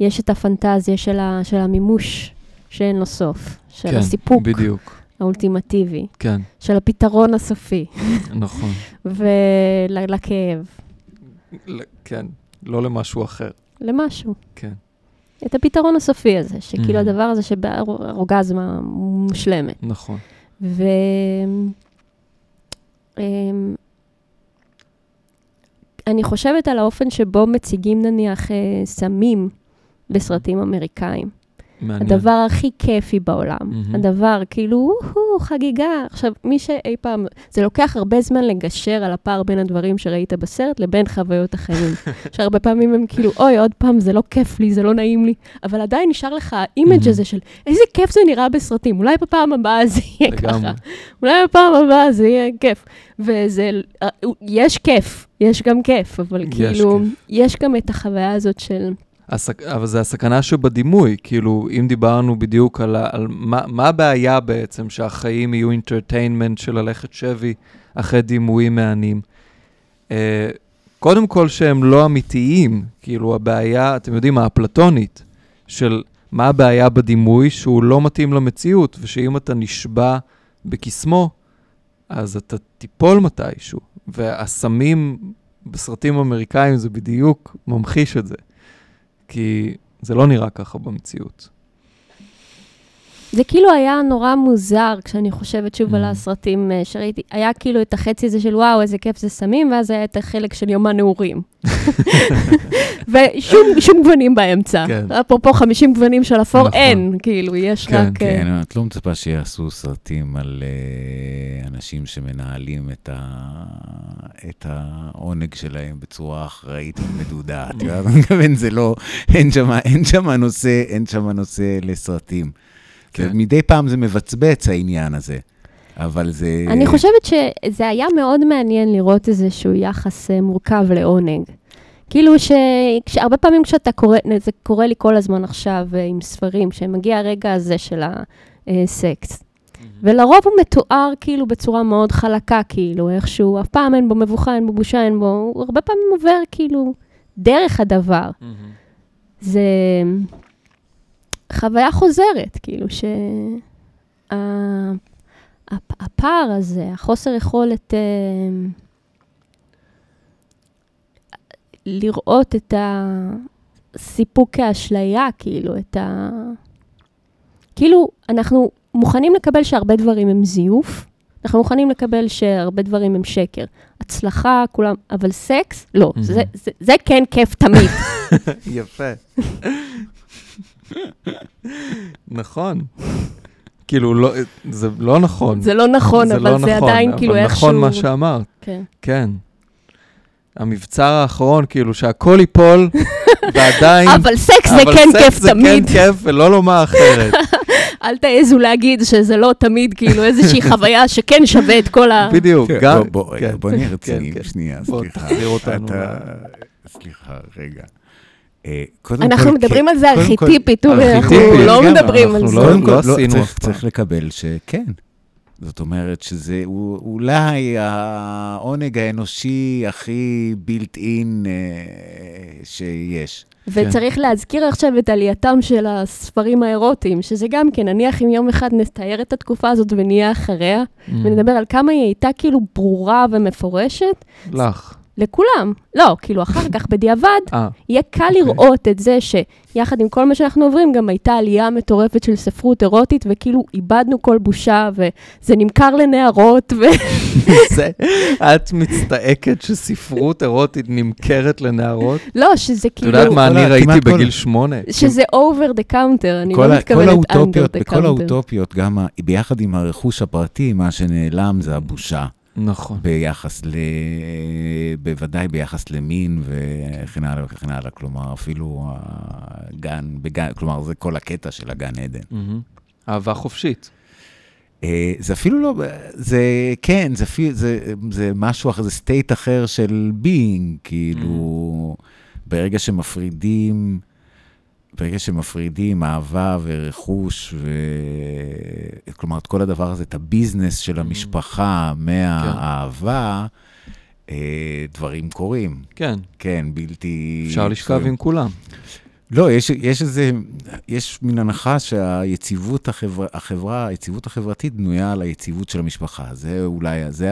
ויש את הפנטזיה של, ה, של המימוש שאין לו סוף, של כן, הסיפוק בדיוק. האולטימטיבי, כן, של הפתרון הסופי, נכון. ולכאב, ל- כן, לא למשהו אחר. למשהו. כן. את הפתרון הסופי הזה, שכאילו Mhm. הדבר הזה שבאורגזמה מושלמת. נכון. ו... אמ, אני חושבת על האופן שבו מציגים נניח אה, סמים בסרטים אמריקאים. מעניין. הדבר הכי כיפי בעולם. מהמם. הדבר, כאילו, וואו, חגיגה. עכשיו, מי שאי פעם, זה לוקח הרבה זמן לגשר על הפער בין הדברים שראית בסרט לבין חוויות החיים. שהרבה פעמים הם כאילו, אוי, עוד פעם, זה לא כיף לי, זה לא נעים לי, אבל עדיין נשאר לך ה image מהמם. הזה של איזה כיף זה נראה בסרטים, אולי בפעם הבאה זה יהיה. ככה. אולי בפעם הבאה זה יהיה כיף. וזה, אה, יש כיף, יש גם כיף, אבל יש כאילו, כיף. יש גם את החוויה הזאת של... הסק... אבל זה הסכנה שבדימוי, כאילו, אם דיברנו בדיוק על, ה... על מה, מה הבעיה בעצם שהחיים יהיו entertainment של ללכת שבי אחרי דימויים מהנים. Uh, קודם כל שהם לא אמיתיים, כאילו הבעיה, אתם יודעים, האפלטונית, של מה הבעיה בדימוי שהוא לא מתאים למציאות, ושאם אתה נשבע בקסמו, אז אתה תיפול מתישהו. והסמים בסרטים אמריקאים זה בדיוק ממחיש את זה. כי זה לא נראה ככה במציאות. זה כאילו היה נורא מוזר כשאני חושבת שוב על Mm. הסרטים אה, שראיתי. היה כאילו את החצי הזה של וואו, איזה כיף זה סמים, ואז היה את החלק של יום הנעורים. ושום שום גוונים באמצע. כן. אפרופו 50 גוונים של אפור, נכון. אין, כאילו, יש כן, רק... אה, כן, את לא מצפה שיעשו סרטים על אה, אנשים שמנהלים את, ה, את העונג שלהם בצורה אחראית ומדודה. את יודעת, אני מתכוון, זה לא, אין שם, אין שם נושא, אין שם נושא לסרטים. כן. מדי פעם זה מבצבץ העניין הזה, אבל זה... אני חושבת שזה היה מאוד מעניין לראות איזשהו יחס אה, מורכב לעונג. כאילו. שהרבה פעמים כשאתה קורא, זה קורה לי כל הזמן עכשיו אה, עם ספרים, שמגיע הרגע הזה של הסקס. ולרוב הוא מתואר כאילו בצורה מאוד חלקה, כאילו, איכשהו, אף פעם אין בו מבוכה, אין בו בושה, אין בו, הוא הרבה פעמים עובר כאילו דרך הדבר. זה חוויה חוזרת, כאילו, שה... הפ- הפער הזה, החוסר יכולת אה, לראות את הסיפוק כאשליה, כאילו, את ה... כאילו, אנחנו מוכנים לקבל שהרבה דברים הם זיוף, אנחנו מוכנים לקבל שהרבה דברים הם שקר. הצלחה, כולם, אבל סקס, לא, מהמם. זה, זה, זה כן כיף תמיד. יפה. נכון. כאילו, לא, זה לא נכון. זה לא נכון, זה אבל לא זה נכון, עדיין אבל כאילו איכשהו... נכון מה שאמרת, כן. כן. המבצר האחרון, כאילו שהכל ייפול, ועדיין... אבל סקס זה אבל כן סקס כיף זה תמיד. כן כיף, ולא לומר אחרת. אל תעזו להגיד שזה לא תמיד כאילו איזושהי חוויה שכן שווה את כל ה... בדיוק, כן, גם... בוא, בוא, רגע, כן, בוא נהיה כן, רציניים כן. שנייה, בוא, סליחה. תחזיר אותנו סליחה, רגע. אה, קודם אנחנו כל, מדברים כן, על זה ארכיטיפית, אנחנו לא מדברים על זה. לא- קודם כל, לא, עשינו צריך, אף פעם. צריך לקבל שכן. זאת אומרת שזה אולי העונג האנושי הכי בילט אין שיש. ונצריך להזכיר עכשיו את עלייתם של הספרים האירוטיים, שזה גם כן, נניח אם יום אחד נתאר את התקופה הזאת ונהיה אחריה, Mm. ונדבר על כמה היא הייתה כאילו ברורה ומפורשת, לך. לכולם. לא, כאילו אחר כך, בדיעבד, אה, יהיה קל אוקיי. לראות את זה שיחד עם כל מה שאנחנו עוברים, גם הייתה עלייה מטורפת של ספרות אירוטית, וכאילו איבדנו כל בושה, וזה נמכר לנערות, ו... זה, את מצטעקת שספרות אירוטית נמכרת לנערות? לא, שזה את כאילו... יודעת מה אני ראיתי בגיל שמונה? שזה over the counter, אני כל לא מתכוונת under the בכל counter. האוטופיות, גם ביחד עם הרכוש הפרטי, מה שנעלם זה הבושה. נכון. ביחס ל... בוודאי ביחס למין וכן הלאה וכן הלאה. כלומר, אפילו הגן, בגן, כלומר, זה כל הקטע של הגן עדן. מהמם. אהבה חופשית. אה, זה אפילו לא, זה כן, זה, זה, זה משהו אחר, זה state אחר של being, כאילו, ברגע שמפרידים, ברגע שמפרידים אהבה ורכוש, ו... כלומר, את כל הדבר הזה, את ה business של המשפחה מהאהבה, אה, דברים קורים. כן, כן, בלתי... אפשר לשכב עם כולם. לא, יש, יש איזה, יש מין הנחה שהיציבות החברה, החברה, היציבות החברתית בנויה על היציבות של המשפחה. זה אולי, זה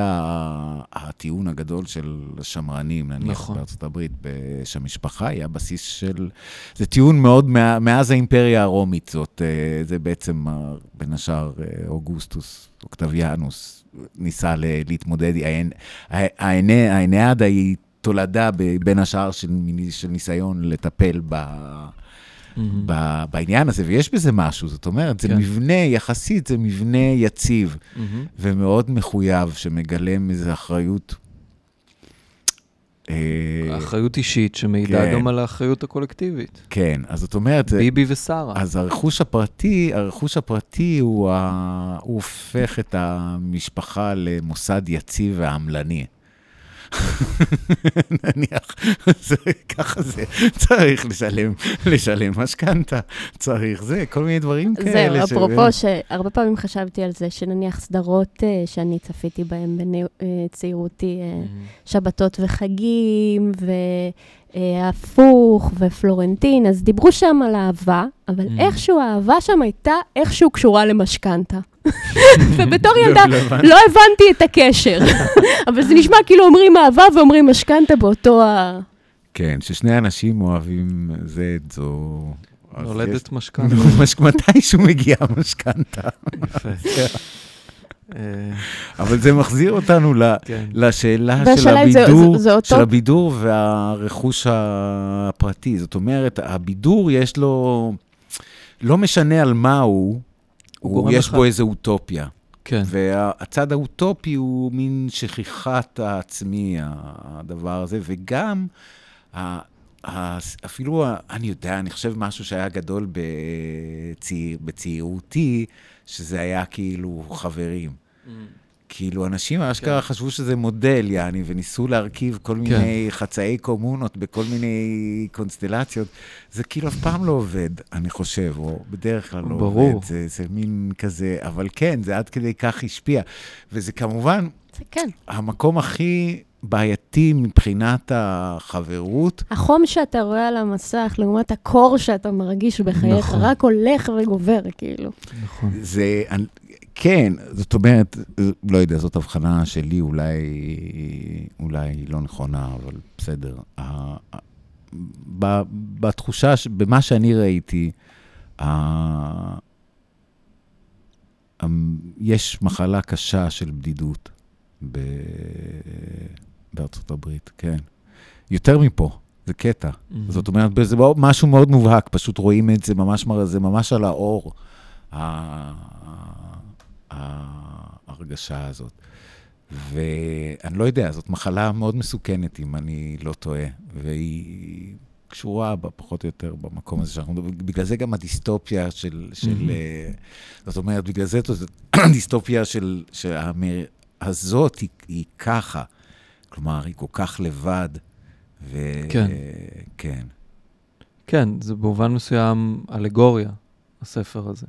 הטיעון הגדול של השמרנים, נניח נכון. בארצות הברית, שהמשפחה היא הבסיס של... זה טיעון מאוד מה, מאז האימפריה הרומית, זאת, אה, זה בעצם, בין השאר, אה, אוגוסטוס, אוקטביאנוס, ניסה להתמודד, האנ- האנ- תולדה בין השאר של, של ניסיון לטפל ב... מהמם. ב- בעניין הזה, ויש בזה משהו, זאת אומרת, זה כן. מבנה, יחסית זה מבנה יציב מהמם. ומאוד מחויב, שמגלם איזו אחריות. אה, אחריות אישית שמעידה כן. גם על האחריות הקולקטיבית. כן, אז זאת אומרת, ביבי ושרה. אז הרכוש הפרטי, הרכוש הפרטי הוא, ה... הוא הופך את המשפחה למוסד יציב ועמלני. נניח, זה, ככה זה, צריך לשלם, לשלם משכנתה, צריך זה, כל מיני דברים כאלה. זהו, אפרופו שהרבה פעמים חשבתי על זה, שנניח סדרות אה, שאני צפיתי בהן בצעירותי, אה, שבתות וחגים, והפוך, ופלורנטין, אז דיברו שם על אהבה, אבל Mm. איכשהו האהבה שם הייתה איכשהו קשורה למשכנתה. ובתור ילדה לא הבנתי. לא הבנתי את הקשר, אבל זה נשמע כאילו אומרים אהבה ואומרים משכנתה באותו ה... כן, ששני אנשים אוהבים זה את זו. נולדת יש- משכנתה. מש- מתישהו מגיעה משכנתה. יפה. אבל זה מחזיר אותנו. כן. לשאלה של הבידור, זה- זה אותו- של הבידור והרכוש הפרטי. זאת אומרת, הבידור יש לו, לא משנה על מה הוא, הוא יש. בו איזו אוטופיה. כן. והצד האוטופי הוא מין שכיחת העצמי, הדבר הזה, וגם, אפילו, אני יודע, אני חושב משהו שהיה גדול בצעיר, בצעירותי, שזה היה כאילו חברים. כאילו, אנשים אשכרה כן. חשבו שזה מודל, יעני, וניסו להרכיב כל מיני חצאי קומונות בכל מיני קונסטלציות. זה כאילו אף פעם לא עובד, אני חושב, או בדרך כלל לא ברור. עובד. זה, זה מין כזה, אבל כן, זה עד כדי כך השפיע. וזה כמובן זה כן. המקום הכי בעייתי מבחינת החברות. החום שאתה רואה על המסך, לעומת הקור שאתה מרגיש בחייך, נכון. רק הולך וגובר, כאילו. נכון. זה, אני- כן, זאת אומרת, לא יודע, זאת הבחנה שלי, אולי, אולי לא נכונה, אבל בסדר. ה- ה- ב- בתחושה, ש- במה שאני ראיתי, ה- המ- יש מחלה קשה של בדידות ב- בארצות הברית, כן. יותר מפה, זה קטע. מהמם. זאת אומרת, זה משהו מאוד מובהק, פשוט רואים את זה ממש, זה ממש על האור, ה- ה- ההרגשה הזאת. ואני לא יודע, זאת מחלה מאוד מסוכנת, אם אני לא טועה, והיא קשורה בה, פחות או יותר במקום הזה שאנחנו מדברים. בגלל זה גם הדיסטופיה של... של. אה, זאת אומרת, בגלל זה הדיסטופיה של... שהאמר- הזאת היא, היא ככה. כלומר, היא כל כך לבד. ו... כן. כן. כן, זה במובן מסוים אלגוריה, הספר הזה.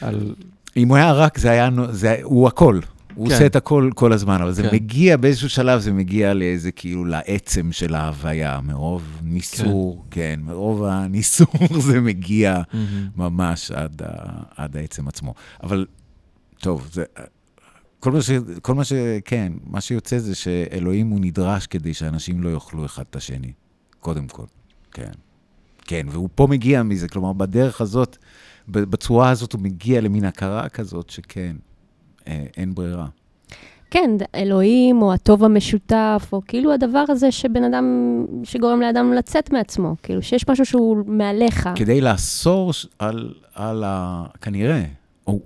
על... אם הוא היה רק, זה היה, זה, הוא הכל. הוא כן. עושה את הכל כל הזמן, אבל זה כן. מגיע, באיזשהו שלב זה מגיע לאיזה, כאילו, לעצם של ההוויה, מרוב ניסור, כן, מרוב הניסור זה מגיע מהמם. ממש עד, ה, עד העצם עצמו. אבל, טוב, זה... כל מה, ש, כל מה ש... כן, מה שיוצא זה שאלוהים הוא נדרש כדי שאנשים לא יאכלו אחד את השני, קודם כל. כן. כן, והוא פה מגיע מזה, כלומר, בדרך הזאת, בצורה הזאת הוא מגיע למין הכרה כזאת שכן, אה, אין ברירה. כן, אלוהים, או הטוב המשותף, או כאילו הדבר הזה שבן אדם, שגורם לאדם לצאת מעצמו, כאילו שיש משהו שהוא מעליך. כדי לאסור על, על ה... כנראה, או...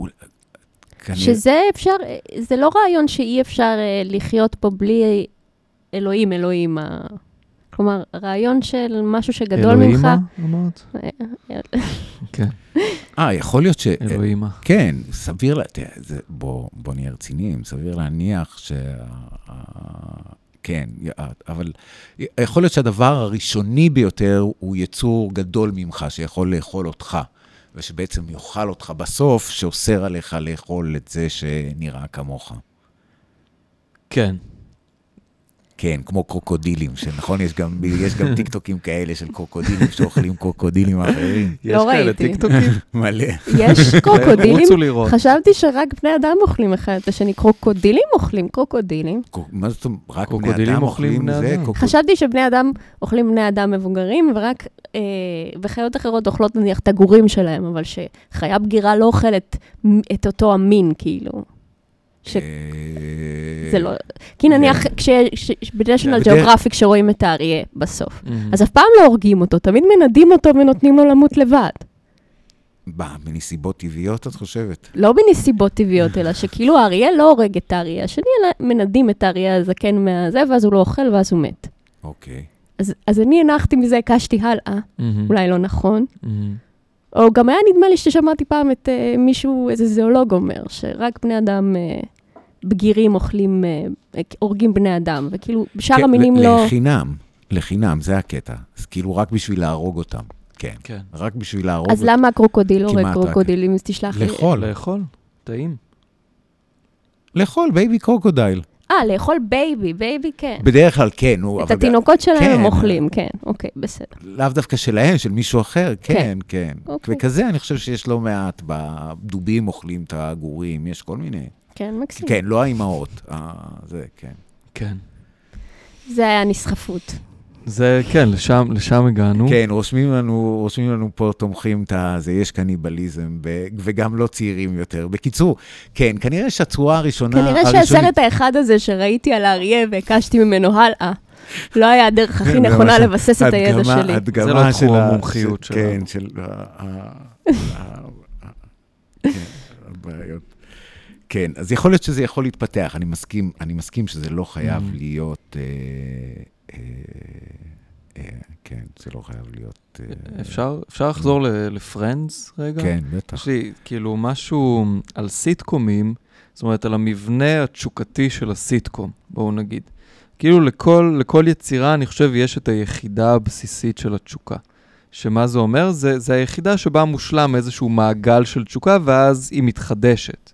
כנראה, שזה אפשר, זה לא רעיון שאי אפשר אה, לחיות פה בלי אלוהים, אלוהים. ה- כלומר, רעיון של משהו שגדול ממך. אלוהימה, אמרת? כן, אה, יכול להיות ש... אלוהימה. כן, סביר, לה- תראה, זה, בוא, בוא נהיה רציניים, סביר להניח ש... כן, אבל יכול להיות שהדבר הראשוני ביותר הוא יצור גדול ממך, שיכול לאכול אותך, ושבעצם יאכל אותך בסוף, שאוסר עליך לאכול את זה שנראה כמוך. כן. כן, כמו קרוקודילים, שנכון, יש גם, יש גם טיקטוקים כאלה של קרוקודילים שאוכלים קרוקודילים אחרים. יש לא כאלה ראיתי. טיקטוקים? מלא. יש קרוקודילים? רוצו לראות. חשבתי שרק בני אדם אוכלים אחד את השני. קרוקודילים אוכלים קרוקודילים. מה זאת אומרת? רק בני אדם אוכלים זה? חשבתי שבני אדם אוכלים בני אדם מבוגרים, ורק אה, וחיות אחרות אוכלות נניח את הגורים שלהם, אבל שחיה בגירה לא אוכלת את אותו המין, כאילו. ש- אה, זה לא... כי נניח. בנשיונל ג'אוגרפיק שרואים את האריה בסוף. אז אף פעם לא הורגים אותו, תמיד מנדים אותו ונותנים לו למות לבד. מה, בנסיבות טבעיות, את חושבת? לא בנסיבות טבעיות, אלא שכאילו האריה לא הורג את האריה השני, אלא מנדים את האריה הזקן מהזה, ואז הוא לא אוכל ואז הוא מת. אוקיי. אז, אז אני הנחתי מזה, הקשתי הלאה. אולי לא נכון. או גם היה נדמה לי ששמעתי פעם את uh, מישהו, איזה זואולוג אומר, שרק בני אדם uh, בגירים אוכלים, uh, הורגים בני אדם, וכאילו, בשאר כן, המינים ל- לא... לחינם, לחינם, זה הקטע. אז כאילו רק בשביל להרוג אותם. כן. כן. רק בשביל להרוג אז אותם. למה הקרוקודיל הורג כמעט רק. קרוקודילים? אז תשלח לי. לאכול, לאכול, טעים. לאכול baby crocodile. אה, לאכול baby, baby כן. בדרך כלל כן, את אבל התינוקות שלהם כן. הם אוכלים, כן, אוקיי, בסדר. לאו דווקא שלהם, של מישהו אחר, כן, כן. אוקיי. וכזה אני חושב שיש לא מעט, בדובים אוכלים את הגורים, יש כל מיני. כן, מקסים. כן, לא האימהות, אה, זה, כן. כן. זה היה נסחפות. זה, כן, לשם, לשם הגענו. כן, רושמים לנו, רושמים לנו פה, תומכים את הזה, יש קניבליזם, ו- וגם לא צעירים יותר. בקיצור, כן, כנראה שהצורה הראשונה... כנראה הראשונית- שהסרט האחד הזה שראיתי על האריה והקשתי ממנו הלאה, לא היה הדרך הכי כן, נכונה לבסס את הידע שלי. הדגמה זה לא של המומחיות של- שלנו. כן, של כן, הבעיות. כן, אז יכול להיות שזה יכול להתפתח, אני מסכים, אני מסכים שזה לא חייב Mm. להיות... אה, אה, כן, זה לא חייב להיות... אה, אפשר, אפשר לחזור לפרנדס רגע? כן, בטח. יש לי כאילו משהו על סיטקומים, זאת אומרת, על המבנה התשוקתי של הסיטקום, בואו נגיד. כאילו לכל, לכל יצירה, אני חושב, יש את היחידה הבסיסית של התשוקה. שמה זה אומר? זה, זה היחידה שבה מושלם איזשהו מעגל של תשוקה, ואז היא מתחדשת.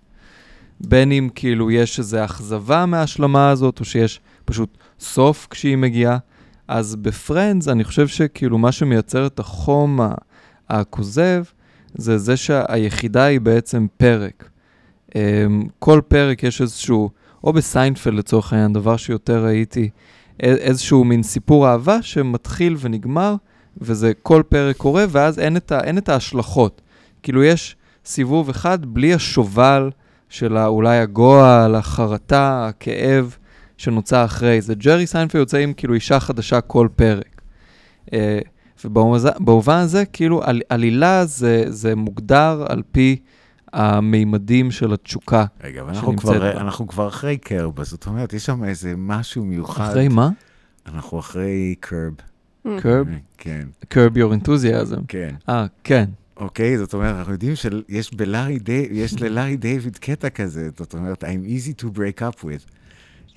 בין אם כאילו יש איזו אכזבה מההשלמה הזאת, או שיש פשוט סוף כשהיא מגיעה. אז בפרנדס, אני חושב שכאילו מה שמייצר את החום הכוזב, זה זה שהיחידה היא בעצם פרק. Um, כל פרק יש איזשהו, או בסיינפלד לצורך העניין, דבר שיותר ראיתי, איזשהו מין סיפור אהבה שמתחיל ונגמר, וזה כל פרק קורה, ואז אין את, ה, אין את ההשלכות. כאילו יש סיבוב אחד בלי השובל של אולי הגועל, החרטה, הכאב שנוצר אחרי זה. ג'רי סיינפלד יוצא עם כאילו אישה חדשה כל פרק. Uh, ובמובן הזה, כאילו, על, עלילה זה, זה מוגדר על פי המימדים של התשוקה. רגע, אבל אנחנו שנמצאת כבר, בה. אנחנו כבר אחרי Curb, אז זאת אומרת, יש שם איזה משהו מיוחד. אחרי מה? אנחנו אחרי Curb. Curb? כן, Curb your enthusiasm. כן. אה, כן. אוקיי, זאת אומרת, אנחנו יודעים שיש בלארי די, יש ללארי דיוויד קטע כזה, זאת אומרת, I'm easy to break up with.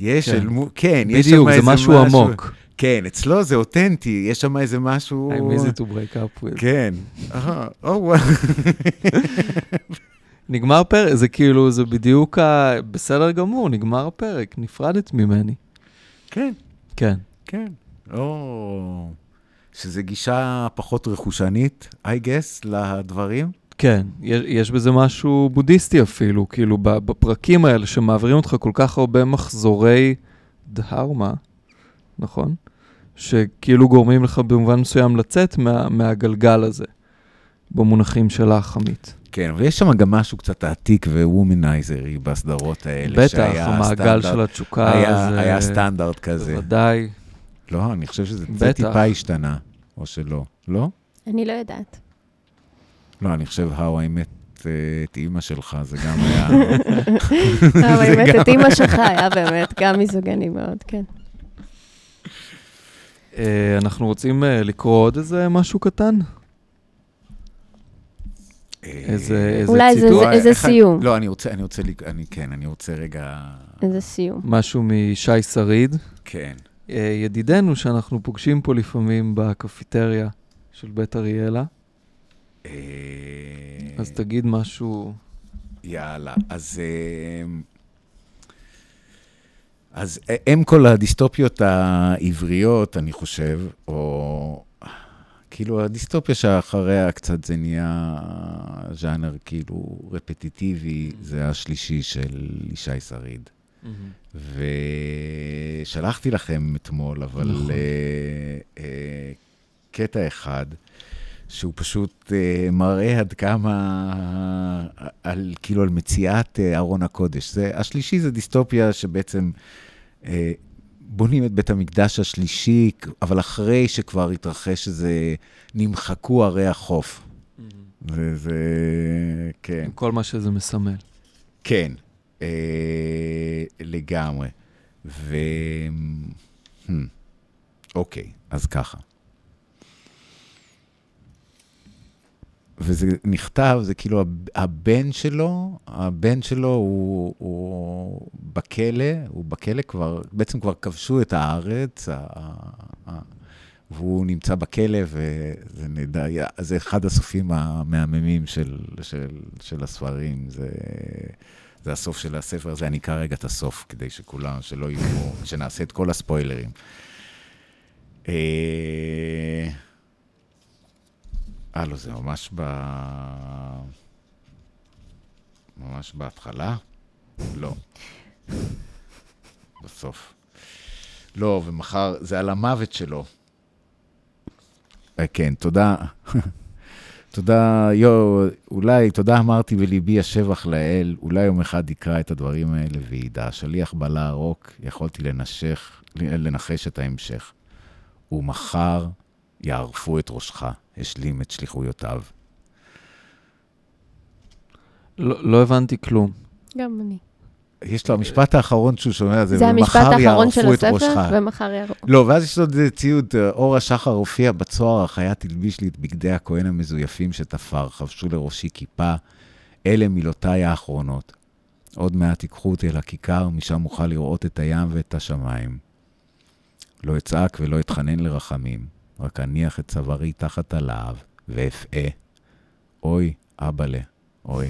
יש, כן. אל מו- כן, יש שם בדיוק, איזה זה משהו עמוק. כן, אצלו זה אותנטי, יש שם איזה משהו... I'm easy to break up with. כן. אה, או וואו. נגמר פרק, זה כאילו, זה בדיוק ה... בסדר גמור, נגמר הפרק, נפרדת ממני. כן, כן. כן. או... שזה גישה פחות רכושנית, I guess, לדברים. כן, יש, יש בזה משהו בודהיסטי אפילו, כאילו בפרקים האלה שמעבירים אותך כל כך הרבה מחזורי דהרמה, נכון? שכאילו גורמים לך במובן מסוים לצאת מה, מהגלגל הזה, במונחים של החמית. כן, אבל יש שם גם משהו קצת עתיק וומנייזרי בסדרות האלה. בטח, שהיה המעגל של התשוקה, היה, זה... היה סטנדרט כזה. בוודאי. לא, אני חושב שזה בטח. טיפה השתנה, או שלא. לא? אני לא יודעת. לא, אני חושב, How I met אה, את אימא שלך, זה גם היה... באמת, גם- את אימא שלך היה באמת גם מיזוגני מאוד, כן. אה, אנחנו רוצים אה, לקרוא עוד איזה משהו קטן? איזה, איזה אולי זה- ציטוט? זה- איזה סיום. לא, אני רוצה, אני רוצה, אני, כן, אני רוצה רגע... איזה סיום. משהו משי שריד, כן. ידידנו שאנחנו פוגשים פה לפעמים בקפיטריה של בית אריאלה. אה, אז תגיד משהו... יאללה, אז... אה, אז אה, הם כל הדיסטופיות העבריות, אני חושב, או כאילו הדיסטופיה שאחריה קצת זה נהיה ז'אנר כאילו רפטיטיבי, זה השלישי של ישי שריד. ושלחתי לכם אתמול, אבל נכון. אה, אה, קטע אחד, שהוא פשוט אה, מראה עד כמה, על, כאילו, על מציאת אה, ארון הקודש. זה, השלישי זה דיסטופיה שבעצם אה, בונים את בית המקדש השלישי, אבל אחרי שכבר התרחש איזה, נמחקו ערי החוף. וזה, כן. עם כל מה שזה מסמל. כן, אה, לגמרי. ו... Hmm. אוקיי, אז ככה. וזה נכתב, זה כאילו הב- הבן שלו, הבן שלו הוא, הוא בכלא, הוא בכלא כבר, בעצם כבר כבשו את הארץ, ה- ה- והוא נמצא בכלא, וזה נדע, זה אחד הסופים המהממים של, של, של הספרים, זה, זה הסוף של הספר הזה, אני אקרא רגע את הסוף, כדי שכולם, שלא יהיו, שנעשה את כל הספוילרים. אה, לא, זה ממש ב... ממש בהתחלה? לא. בסוף. לא, ומחר, זה על המוות שלו. אה, כן, תודה. תודה, יו, אולי, תודה אמרתי בליבי השבח לאל, אולי יום אחד יקרא את הדברים האלה וידע. שליח בלה רוק, יכולתי לנשך, לנחש את ההמשך. ומחר יערפו את ראשך, השלים את שליחויותיו. לא, לא הבנתי כלום. גם אני. יש לו המשפט האחרון שהוא שומע, זה, זה המשפט ומחר האחרון של יערפו את ראשך. הספר, ומחר יערפו. לא, ואז יש לו איזה ציוד, אה, אור השחר הופיע בצוהר, החיה תלביש לי את בגדי הכהן המזויפים שתפר, חבשו לראשי כיפה, אלה מילותיי האחרונות. עוד מעט ייקחו אותי אל הכיכר, משם אוכל לראות את הים ואת השמיים. לא אצעק ולא אתחנן לרחמים, רק אניח את צווארי תחת הלהב, ואפאה. אוי, אבאלה, אוי.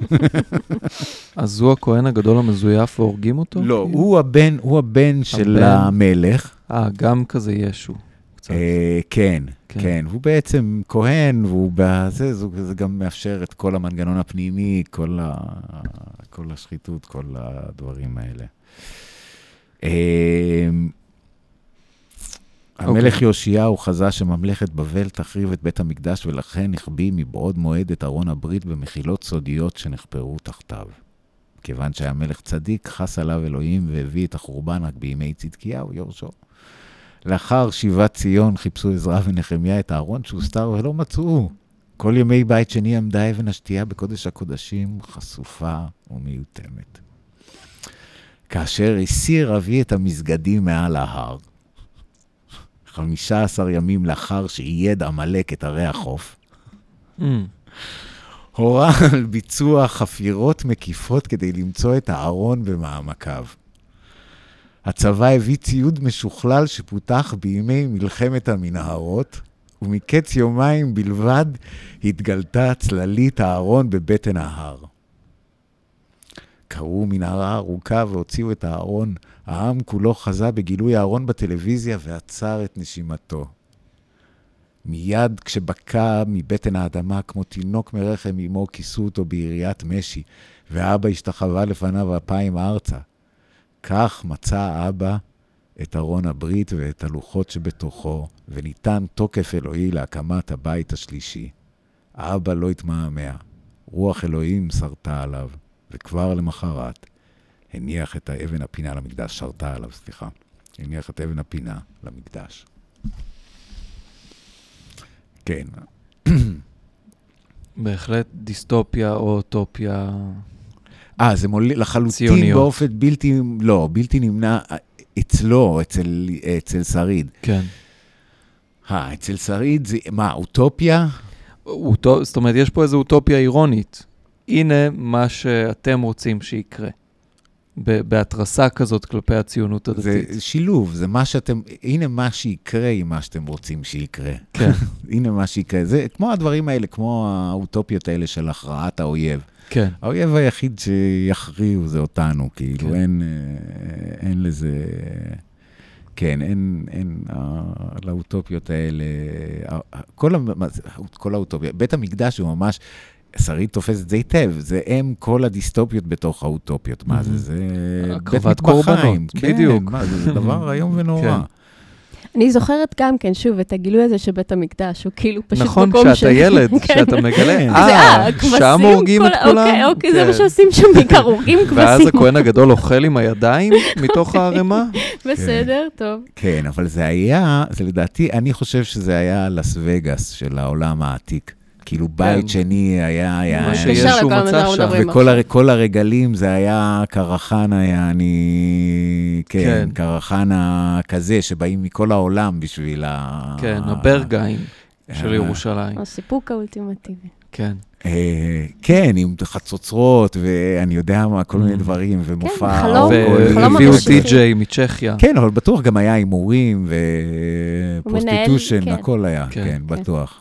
אז הוא הכהן הגדול המזויף והורגים אותו? לא, הוא הבן, הוא הבן של. המלך. אה, גם כזה ישו. אה, כן, כן. כן, והוא בעצם כהן, והוא בזה, זה, זה גם מאפשר את כל המנגנון הפנימי, כל, השחיתות, כל הדברים האלה. המלך יאשיהו חזה שממלכת בבל תחריב את בית המקדש, ולכן החביא מבעוד מועד את ארון הברית במחילות סודיות שנחפרו תחתיו. כיוון שהיה מלך צדיק, חס עליו אלוהים והביא את החורבן רק בימי צדקיהו, יורשו. לאחר שיבת ציון חיפשו עזרא ונחמיה את הארון שהוסתר ולא מצאו. כל ימי בית שני עמדה אבן השתייה בקודש הקודשים חשופה ומיותמת. כאשר הסיר אבי את המסגדים מעל ההר, 15 ימים לאחר שאייד עמלק את ערי החוף, Mm, הורה על ביצוע חפירות מקיפות כדי למצוא את הארון במעמקיו. הצבא הביא ציוד משוכלל שפותח בימי מלחמת המנהרות, ומקץ יומיים בלבד התגלתה צללית הארון בבטן ההר. קראו מנהרה ארוכה והוציאו את הארון. העם כולו חזה בגילוי הארון בטלוויזיה ועצר את נשימתו. מיד כשבקע מבטן האדמה כמו תינוק מרחם אמו, כיסו אותו ביריית משי, ואבא השתחווה לפניו אפיים ארצה. כך מצא האבא את ארון הברית ואת הלוחות שבתוכו, וניתן תוקף אלוהי להקמת הבית השלישי. האבא לא התמהמה, רוח אלוהים שרתה עליו, וכבר למחרת הניח את האבן הפינה למקדש, שרתה עליו, סליחה. הניח את אבן הפינה למקדש. כן, בהחלט דיסטופיה או אוטופיה. אה, זה מוליד לחלוטין ציוניות. באופן בלתי, לא, בלתי נמנע אצלו, אצל, אצל שריד. כן. אה, אצל שריד זה, מה, אוטופיה? אוטו... זאת אומרת, יש פה איזו אוטופיה אירונית. הנה מה שאתם רוצים שיקרה. בהתרסה כזאת כלפי הציונות זה הדתית. שילוב, זה מה שאתם, הנה מה שיקרה עם מה שאתם רוצים שיקרה. כן, הנה מה שיקרה. זה כמו הדברים האלה, כמו האוטופיות האלה של הכרעת האויב. כן. האויב היחיד שיכריעו זה אותנו, כאילו, כן. אין, אה, אין לזה... כן, אין, אין, לאוטופיות האלה, כל, זה, כל האוטופיה, בית המקדש הוא ממש, שרית תופס את זה היטב, זה הם כל הדיסטופיות בתוך האוטופיות, מה זה, Mhm. זה בית מטבחיים, כן, בדיוק. מה זה, זה דבר איום ונורא. כן. אני זוכרת גם כן, שוב, את הגילוי הזה של בית המקדש, הוא כאילו פשוט נכון, מקום כשאתה של- ילד, כן. כשאתה מגלה, זה, אה, הכבשים, שם הורגים את כל- כולם? אוקיי, אוקיי, זה. מה שעושים שם בעיקר, הורגים ואז כבשים. הכהן הגדול אוכל עם הידיים מתוך אוקיי. הערימה? בסדר, טוב. כן, אבל זה היה, זה לדעתי, אני חושב שזה היה לס וגאס של העולם העתיק. כאילו בית כן. שני היה, היה, מצא שאנחנו שם. וכל הר, כל הרגלים זה היה קרחנה, יעני, כן, כן. קרחנה כזה, שבאים מכל העולם בשביל ה... כן, הברגאים של אה, ירושלים. הסיפוק האולטימטיבי. כן. אה, כן, עם חצוצרות, ואני יודע מה, כל מיני Mm. דברים, ומופע... חלום, אלכוהולי, חלום והביאו המשיחי. די-ג'יי מצ'כיה. כן, אבל בטוח גם היה הימורים ו prostitution, כן. הכל היה, כן. כן, כן. בטוח.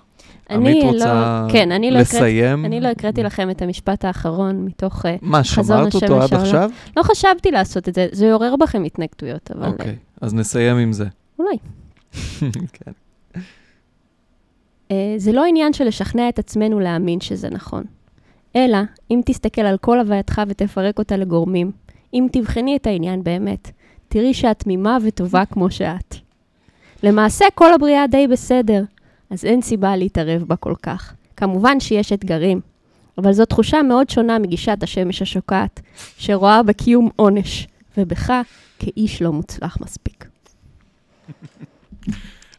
עמית אני רוצה לא, כן, אני לא לסיים? אני לא הקראתי לכם את המשפט האחרון מתוך... אה, מה, חזון שמרת אותו עד. עכשיו? לא חשבתי לעשות את זה, זה יעורר בכם התנגדויות, אבל אוקיי, אז נסיים עם זה. אולי. כן. אה, זה לא עניין של לשכנע את עצמנו להאמין שזה נכון. אלא, אם תסתכל על כל הווייתך ותפרק אותה לגורמים, אם תבחני את העניין באמת, תראי שאת תמימה וטובה כמו שאת. למעשה, כל הבריאה די בסדר, אז אין סיבה להתערב בה כל כך. כמובן שיש אתגרים, אבל זו תחושה מאוד שונה מגישת השמש השוקעת, שרואה בקיום עונש, ובך כאיש לא מוצלח מספיק.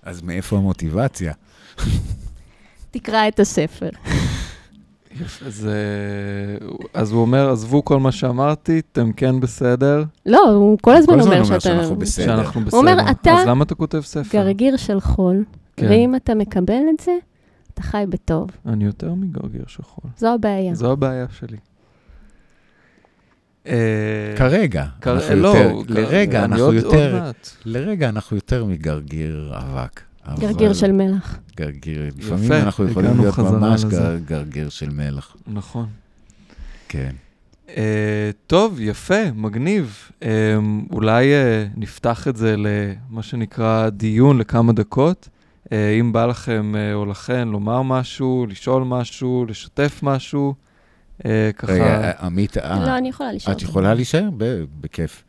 אז מאיפה המוטיבציה? תקרא את הספר. אז, אז הוא אומר, עזבו כל מה שאמרתי, אתם כן בסדר, לא, הוא כל הזמן כל הזמן אומר אומר שאתה... שאנחנו בסדר. שאנחנו בסדר. הוא אומר, אתה אז למה אתה כותב ספר? גרגיר של חול, כן. ואם אתה מקבל את זה, אתה חי בטוב. אני יותר מגרגיר שחול. זו הבעיה. זו הבעיה שלי. כרגע, לא, לרגע אנחנו יותר. לרגע אנחנו יותר מגרגיר אבק. גרגיר של מלח. גרגיר, לפעמים אנחנו יכולים להיות ממש גרגיר של מלח. נכון. כן. אה, טוב, יפה, מגניב. אה, אולי אה, נפתח את זה למה שנקרא דיון לכמה דקות. אה, אם בא לכם אה, או לכן לומר משהו, לשאול משהו, לשתף משהו, אה, ככה... רגע, עמית, לא, אני יכולה לשאול. את יכולה להישאר? ב- בכיף.